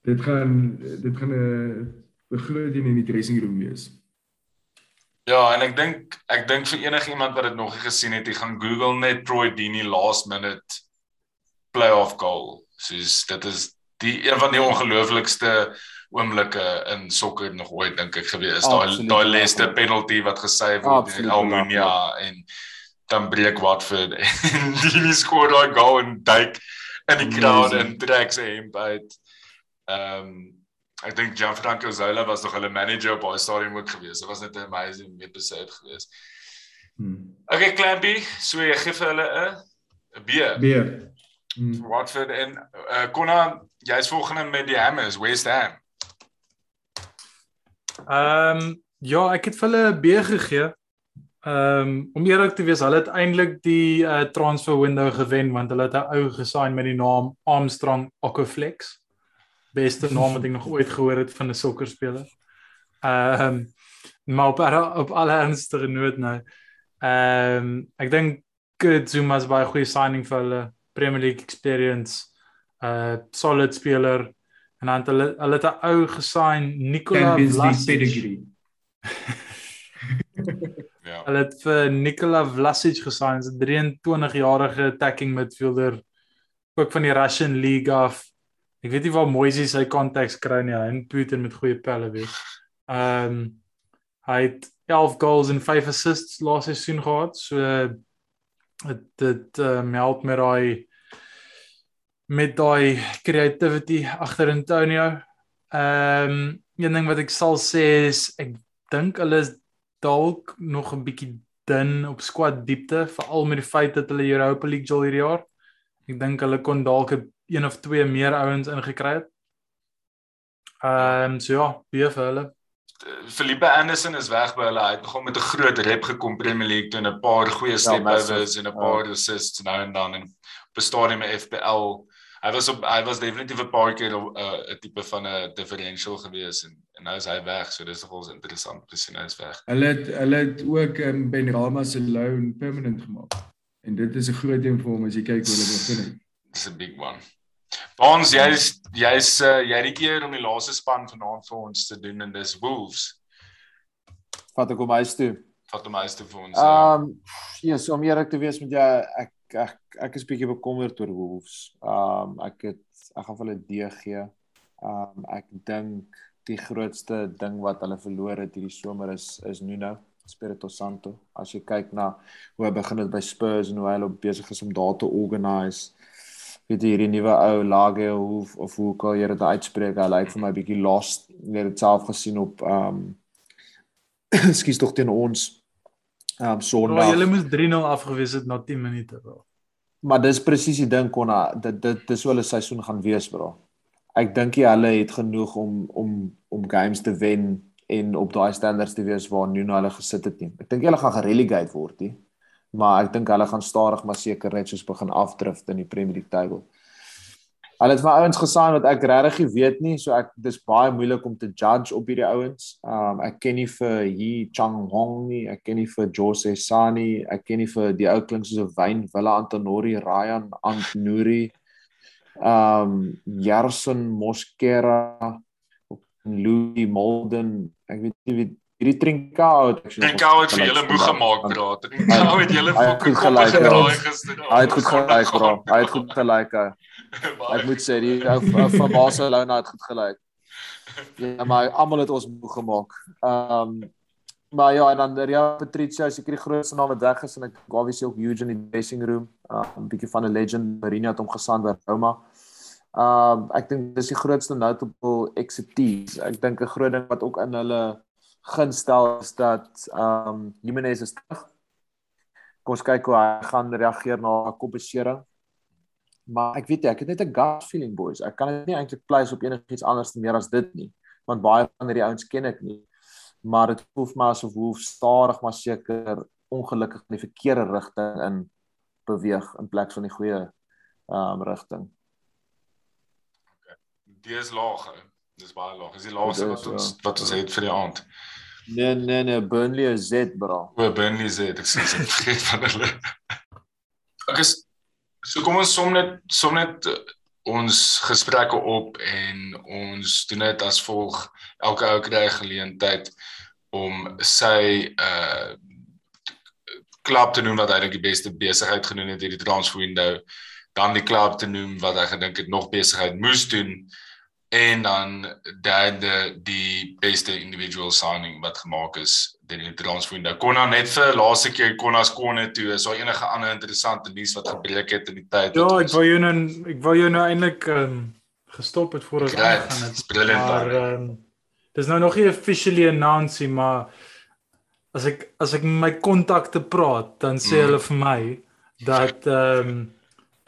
dit gaan dit gaan 'n groot ding in die dressing room wees. Ja, en ek dink ek dink vir enigiemand wat dit nog nie gesien het, jy gaan Google net Troy Deeney last minute playoff goal. Soos dit is die een van die ongelooflikste oomblikke in sokker nog ooit dink ek gewees. Daai daai laaste penalty wat gesê word in Almunia en dan breek Watford en die skoor daai goal en duik in die crowd en trek sy hemp uit. Ehm um, ek dink Gianfranco Zola was nog hulle manager op daai stadium ook gewees. Dit was net 'n amazing episode gewees. Hmm. Okay, Clampy, so jy gee vir hulle 'n 'n B. B. Hmm. Watford en uh, Konna jy's volgende met die Hammers, West Ham. Ehm um, ja, ek het vir hulle 'n B gegee. Ehm um, om eerlik te wees, hulle het eintlik die uh, transfer window gewen want hulle het 'n ou gesign met die naam Armstrong Okoflex. Beste naam wat ek nog ooit gehoor het van 'n sokkerspeler. Ehm um, maar op op alle ernstige noot nou. Ehm um, ek dink Zuma is baie goeie signing vir hulle Premier League experience uh solid speler en dan hulle hulle het 'n ou gesign Nikola Vlasic. Hulle het vir Nikola Vlasic gesign, 'n 23-jarige attacking midfielder ook van die Russian League af. Ek weet nie waar Moisey sy konteks kry nie, hy Putin met goeie pelle wees. Ehm um, hy het 11 goals en 5 assists laas seisoen gehad. So dit dit uh, meld met daai met daai creativity agter Antonio. Ehm um, een ding wat ek sal sê is ek dink hulle is dalk nog 'n bietjie dun op squad diepte veral met die feit dat hulle Europa League jol hierdie jaar. Ek dink hulle kon dalk 'n een of twee meer ouens ingekry het. Ehm um, so ja, baie vir hulle. Felipe Anderson is weg by hulle. Hy het nogal met 'n groot rep gekom Premier League toe en 'n paar goeie ja, step-overs en 'n paar ja. assists nou en dan en op 'n stadium met FPL hy was op hy was definitief 'n paar keer 'n uh, tipe van 'n differential gewees en en nou is hy weg so dis nogals interessant te sien hy is weg. Hulle het hulle het ook um, Ben Rama se loan permanent gemaak. En dit is 'n groot ding vir hom as jy kyk hoe hulle begin. Dis 'n big one. Ons jy's jy's uh, jy het die keer om die laaste span vanaand vir ons te doen en dis Wolves. Wat ek om huis toe. Wat om huis toe vir ons. Ehm um, ja, so om eerlik te wees met jou ek ek ek is bietjie bekommerd oor Wolves. Um ek het ek gaan vir hulle D gee. Um ek dink die grootste ding wat hulle verloor het hierdie somer is is Nuno Espirito Santo. As jy kyk na hoe hy begin het by Spurs en hoe hy op besig is om daar te organise weet jy hierdie nuwe ou Lage of of hoe kan jy dit uitspreek? Hy lyk vir my bietjie lost. Ek het dit self gesien op um skuis tog teen ons Um Sondag. Ja, hulle moes 3-0 afgewees het na 10 minute wel. Maar dis presies die ding konna dit dit dis hoe hulle seisoen gaan wees bro. Ek dink jy hulle het genoeg om om om games te wen en op daai standards te wees waar Nuno hulle gesit het nie. Ek dink hulle gaan gerelegate word nie. Maar ek dink hulle gaan stadig maar seker net soos begin afdrift in die Premier League table. Hulle het my ouens gesaai wat ek regtig nie weet nie, so ek dis baie moeilik om te judge op hierdie ouens. Um ek ken nie vir Yi Chang Hong nie, ek ken nie vir Jose Sani, ek ken nie vir die ou klink soos 'n wyn Villa Antonori, Ryan Antnuri. Um Jarson Mosquera, Louis Molden, ek weet nie wie hierdie Trincao het actually Trincao het vir julle moeg gemaak bro. Trincao het julle fucking kop gedraai gister. Hy het goed gelyk bro. Hy het goed gelyk. Ek moet sê die ou van Barcelona het goed gelyk. Ja, maar almal het ons moeg gemaak. Ehm um, maar ja, en dan Ria Patricia, seker die grootste naam wat weg is en ek obviously ook huge in die dressing room. 'n uh, bietjie van 'n legend, Marina het hom gesand by Roma. Um ek dink dis die grootste notable expertise. Ek dink 'n groot ding wat ook in hulle gunstel is dat um Jimenez is terug. Kom ons kyk hoe hy gaan reageer na 'n kopbesering. Maar ek weet jy, ek het net 'n gut feeling boys. Ek kan dit nie eintlik place op enigiets anders meer as dit nie, want baie van hierdie ouens ken ek nie. Maar dit voel vir my asof Wolf stadig maar seker ongelukkig in die verkeerde rigting in beweeg in plek van die goeie um rigting. Okay. Dis laag. Dis baie laag. Dis die laagste wat ons ja. wat ons het vir die aand. Nee nee nee, Burnley is Z bro. O, Burnley Z, ek sê dit vergeet van hulle. Ek is so kom ons som net som net uh, ons gesprekke op en ons doen dit as volg elke ou kry geleentheid om sy uh klub te noem wat eintlik die beste besigheid genoem het hierdie transfer window, dan die klub te noem wat hy gedink het nog besigheid moes doen en dan derde die beste individual signing wat gemaak is deur die transfer window. Kon nou net vir laaste keer kon as konne toe is daar enige ander interessante nuus wat gebreek het in die tyd. Ja, ek wou jou nou ek wou jou nou eintlik um, gestop het voor ons aangaan het. Brilliant. Maar ehm um, dis nou nog nie officially announced nie, maar as ek as ek met my kontakte praat, dan sê mm. hulle vir my dat ehm um,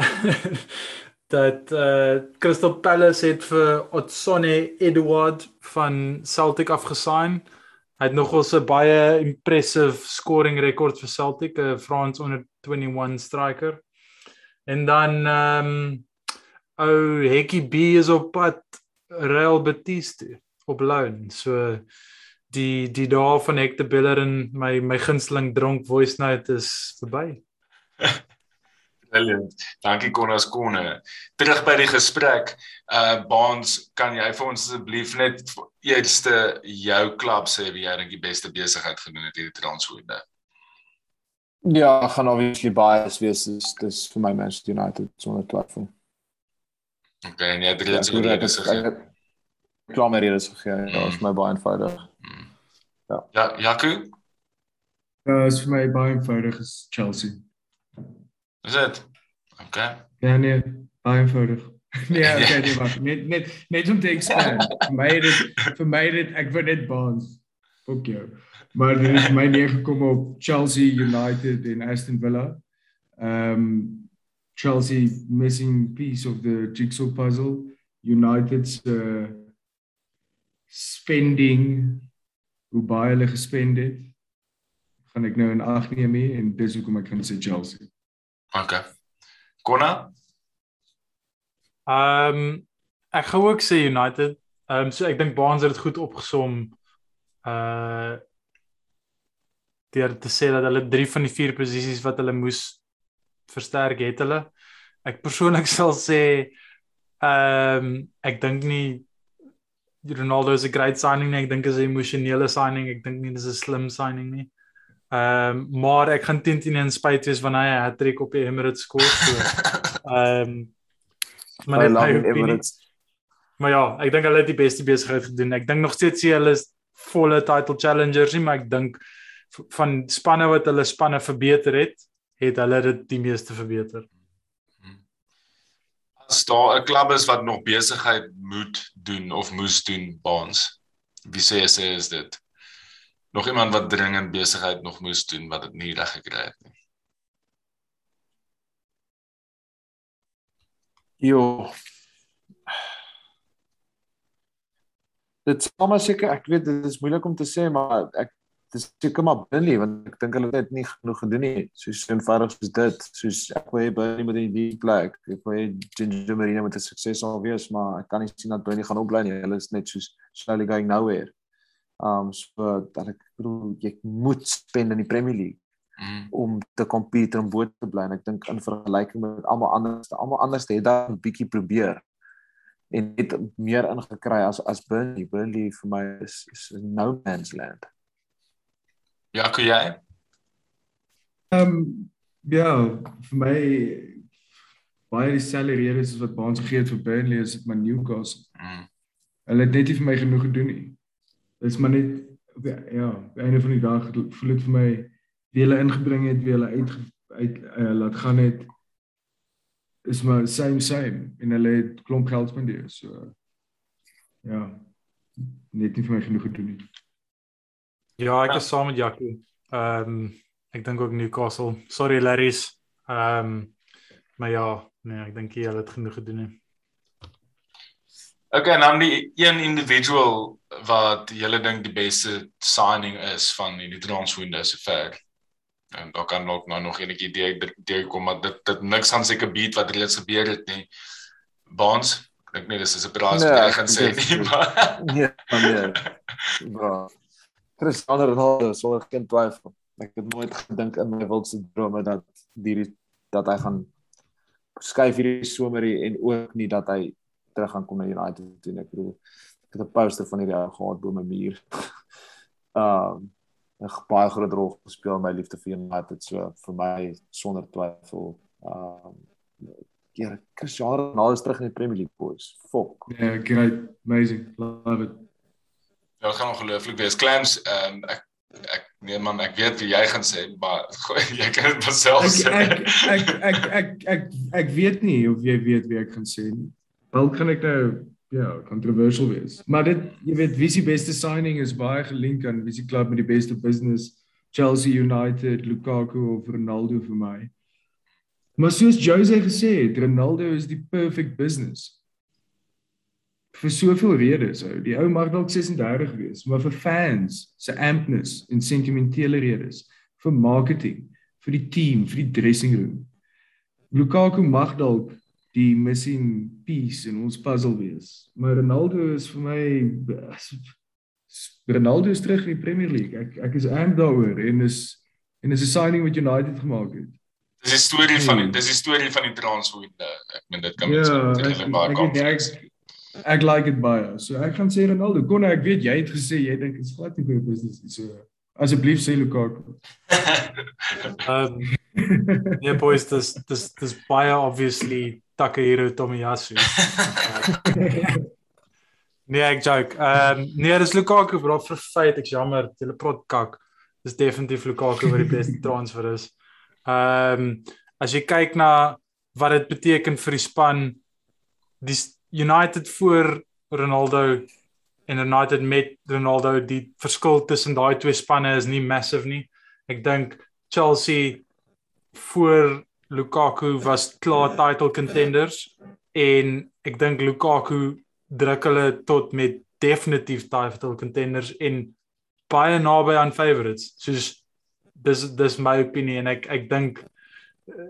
dat eh uh, Crystal Palace het vir Otsone Edward van Celtic afgesign. Hy het nogal 'n baie impressive scoring rekord vir Celtic, 'n Frans onder 21 striker. En dan ehm um, ou Hekkie B is op pad Real Betis toe op loan. So die die dae van Hector Bellerin my my gunsteling dronk voice note is verby. Brilliant. Dankie Konas Konne. Terug by die gesprek. Uh Baans, kan jy vir ons asseblief net eerste jou klub sê wie jy dink die beste besigheid gedoen het hierdie transferde? Ja, gaan obviously bias wees dis dis vir my Manchester United sonder twyfel. Okay, en jy het reeds ja, redes gegee. Klaar met redes gegee. Ja, dit is my baie eenvoudig. Mm. Ja. Ja, Jaco? Uh is vir my baie eenvoudig is Chelsea. Is dit? Okay. Ja nee, baie eenvoudig. nee, okay, nee, wag. Net net net om te explain. vir my dit vir my dit ek wou net baans. Fuck jou. Maar dit is my neer gekom op Chelsea United en Aston Villa. Um Chelsea missing piece of the jigsaw puzzle. United's uh spending hoe baie hulle gespend het, gaan ek nou in ag neem hier en dis hoekom ek gaan sê Chelsea. OK. Konna? Ehm um, ek gou ook sê United. Ehm um, so ek dink Baans het dit goed opgesom. Uh deur te sê dat hulle 3 van die 4 posisies wat hulle moes versterk het hulle. Ek persoonlik sal sê ehm um, ek dink nie Ronaldo is 'n great signing nie. Ek dink is 'n emosionele signing. Ek dink nie dis 'n slim signing nie. Ehm um, maar ek gaan teen teen in spite wees wanneer hy 'n hat-trick op die Emirates skoor. So ehm um, maar net hy Emirates. Maar ja, ek dink hulle het die beste besigheid gedoen. Ek dink nog steeds hulle is volle title challengers nie, maar ek dink van spanne wat hulle spanne verbeter het, het hulle dit die meeste verbeter as daar 'n klub is wat nog besigheid moet doen of moes doen baans wie sê sê is dit nog iemand wat dringend besigheid nog moes doen wat dit nie reg gekry het nie Jo Dit maar seker ek weet dit is moeilik om te sê maar ek dis seker maar Burnley want ek dink hulle het nie genoeg gedoen nie. Soos eenvoudig soos dit, soos ek wil hê Burnley moet in die plek. Ek wil hê Ginger Marina moet 'n sukses sal wees, maar ek kan nie sien dat Burnley gaan opbly nie. Hulle is net soos slowly going nowhere. Um so dat ek bedoel jy moet spend in die Premier League mm. om te compete om bo te bly en ek dink in vergelyking met almal anders, almal anders het dan 'n bietjie probeer en het meer ingekry as as Burnley. Burnley vir my is, is no man's land. Ja, kan jy? Ehm um, ja, vir my baie dieselfde redes as wat Baans gegee het vir Burnley is dit maar Newcastle. Mm. Hulle het net nie vir my genoeg gedoen nie. Is maar net ja, ja, einde van die dag voel dit vir my wie hulle ingebring het, wie hulle uit uit uh, laat gaan het. is maar same same en hulle het klomp geld spandeer. So ja, net nie vir my genoeg gedoen nie. Ja, ek is saam met Jaco. Ehm um, ek dink ook Newcastle. Sorry Larrys. Ehm um, maar ja, nee, ek dink jy het genoeg gedoen nie. Okay, dan die een individual wat julle dink die beste signing is van die transwinde sover. En daar kan ook nou nog enige idee deur kom maar dit dit niks aan seker beat wat reeds gebeur het nie. Bonds, ek dink nie dis 'n surprise nee, wat jy gaan sê nie, maar nee, nee. Bra. Cristiano Ronaldo sonder geen twyfel. Ek het nooit gedink in my wildste drome dat die dat hy gaan skuif hierdie somer en ook nie dat hy terug gaan kom na United toe ek bedoel ek het 'n poster van hierdie ou gehad bo my muur. Um 'n baie groot rol gespeel in my liefde vir United so vir my sonder twyfel. Um ja, Cristiano Ronaldo is terug in die Premier League boys. Fok. Yeah, great, amazing. Love it. Ja, gaan ongelooflik wees. Clams, ehm um, ek ek nee man, ek weet wie jy gaan sê, maar jy kan dit self sê. Ek ek ek ek ek ek ek weet nie of jy weet wie ek gaan sê nie. Wel kan ek nou ja, controversial wees. Maar dit jy weet wie se beste signing is baie gelink aan wie se klub met die beste business, Chelsea United, Lukaku of Ronaldo vir my. Maar soos Jose gesê het, Ronaldo is die perfect business. Vir soveel redes, ou. Die ou mag dalk 36 wees, maar vir fans se ampness en sentimentele redes, vir marketing, vir die team, vir die dressing room. Lukaku mag dalk die missing piece in ons puzzle wees. Maar Ronaldo is vir my Ronaldo is terug in die Premier League. Ek ek is amped daaroor en is en is 'n signing wat United gemaak het. Dis 'n storie van die, dis 'n storie van die transfer. Ek meen dit kan mens ja, ek, ek, ek, ek like it baie. So ek gaan sê Ronaldo. Kon ek weet jy het gesê jy dink dit is glad nie vir business nie. So asseblief sê Lukaku. um Ja boys, dis dis dis baie obviously Takahiro Tomiyasu. nee, ek joke. Ehm um, nee, dis Lukaku bro vir feit, ek jammer, jy praat kak. Dis definitief Lukaku wat die beste transfer is. Ehm um, as jy kyk na wat dit beteken vir die span, die United voor Ronaldo en United met Ronaldo, die verskil tussen daai twee spanne is nie massive nie. Ek dink Chelsea voor Lukaku was klaar title contenders en ek dink Lukaku druk hulle tot met definitief title contenders en baie naby aan favorites. Soos dis dis my opinie en ek ek dink eh,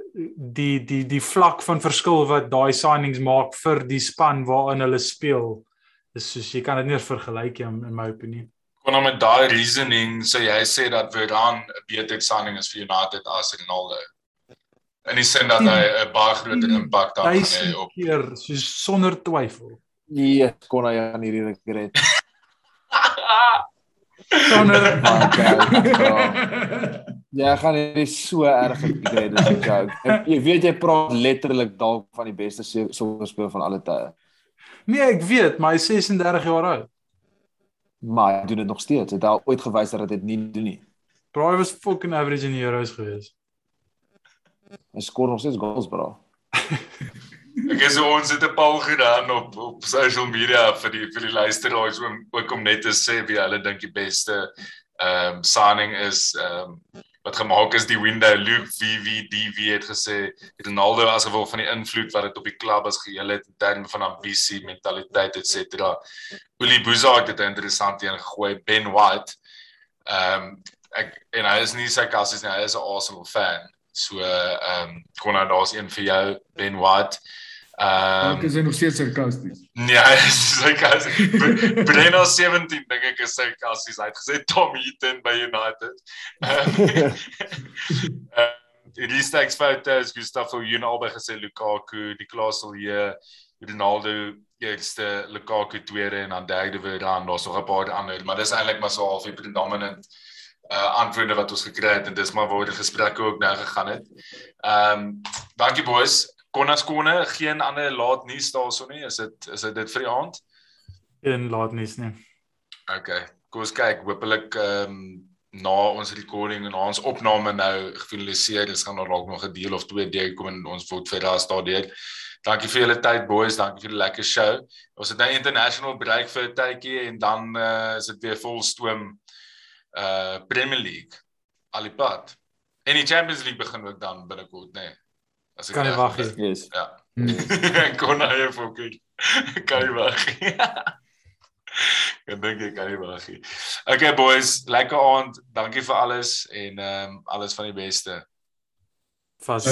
die die die vlak van verskil wat daai signings maak vir die span waarin hulle speel is soos jy kan dit nie vergelyk nie in my opinie. Kon nou met daai reasoning sê so jy sê dat Varane 'n beter signing is vir United as Ronaldo in die sin dat hy 'n baie groter impak daar het op keer soos sonder twyfel. Nee, kon hy aan hierdie regret. sonder Ja, gaan dit so erg regret as ek jou. Jy weet jy praat letterlik dalk van die beste sokkerspeler van alle tye. Nee, ek weet, maar hy is 36 jaar oud. Maar hy doen dit nog steeds. Het hy al ooit gewys dat dit nie doen nie. Hy was fucking average in die Euros geweest. Hy skor nog steeds goals, bro. ek is ons het 'n poll gedaan op op social media vir die vir die luisteraars om ook om net te sê wie hulle dink die beste ehm um, signing is ehm um, wat gemaak is die window Luke VVDV het gesê Ronaldo as gevolg van die invloed wat dit op die klub as geheel het in terme van ambisie, mentaliteit et cetera. Uli Buza het dit interessant een gegooi Ben White. Ehm um, ek en hy is nie sy kassies nie, hy is 'n Arsenal fan. So ehm um, kon nou daar's een vir jou Ben White. Ehm um, Ek is nog steeds sarkasties. Nee, hy is sarkasties. Breno 17 dink ek is sarkasties. Hy het gesê Tom Heaton by United. Ehm um, die Restacks foto's Gustavo Jun albei gesê Lukaku, die Klasel hier Ronaldo eerste Lukaku tweede en dan derde weer dan daar's nog 'n paar ander, maar dis eintlik maar so half die predominant uh antwoorde wat ons gekry het en dis maar waar die gesprekke ook nou gegaan het. Ehm um, dankie boys. Konnas konne, geen ander laat nuus daarso nie. Is dit is dit dit vir die aand? Geen laat nuus nie. OK. Kom ons kyk. Hoopelik ehm um, na ons recording en ons opname nou gefinaliseer is gaan daar dalk nog 'n deel of twee deurkom en ons word verras daardeur. Dankie vir julle tyd boys, dankie vir die lekker show. Ons het nou international break vir 'n tydjie en dan uh, is dit weer vol stoom uh Premier League. Alipad. En die Champions League begin ook dan binnekort, nê. Nee. Ek kan nie wag nie. Yes. Ja. Kon hy fokus. Kan nie wag nie. Ek dink ek kan nie wag nie. Okay boys, lekker aand. Dankie vir alles en ehm um, alles van die beste. Vas.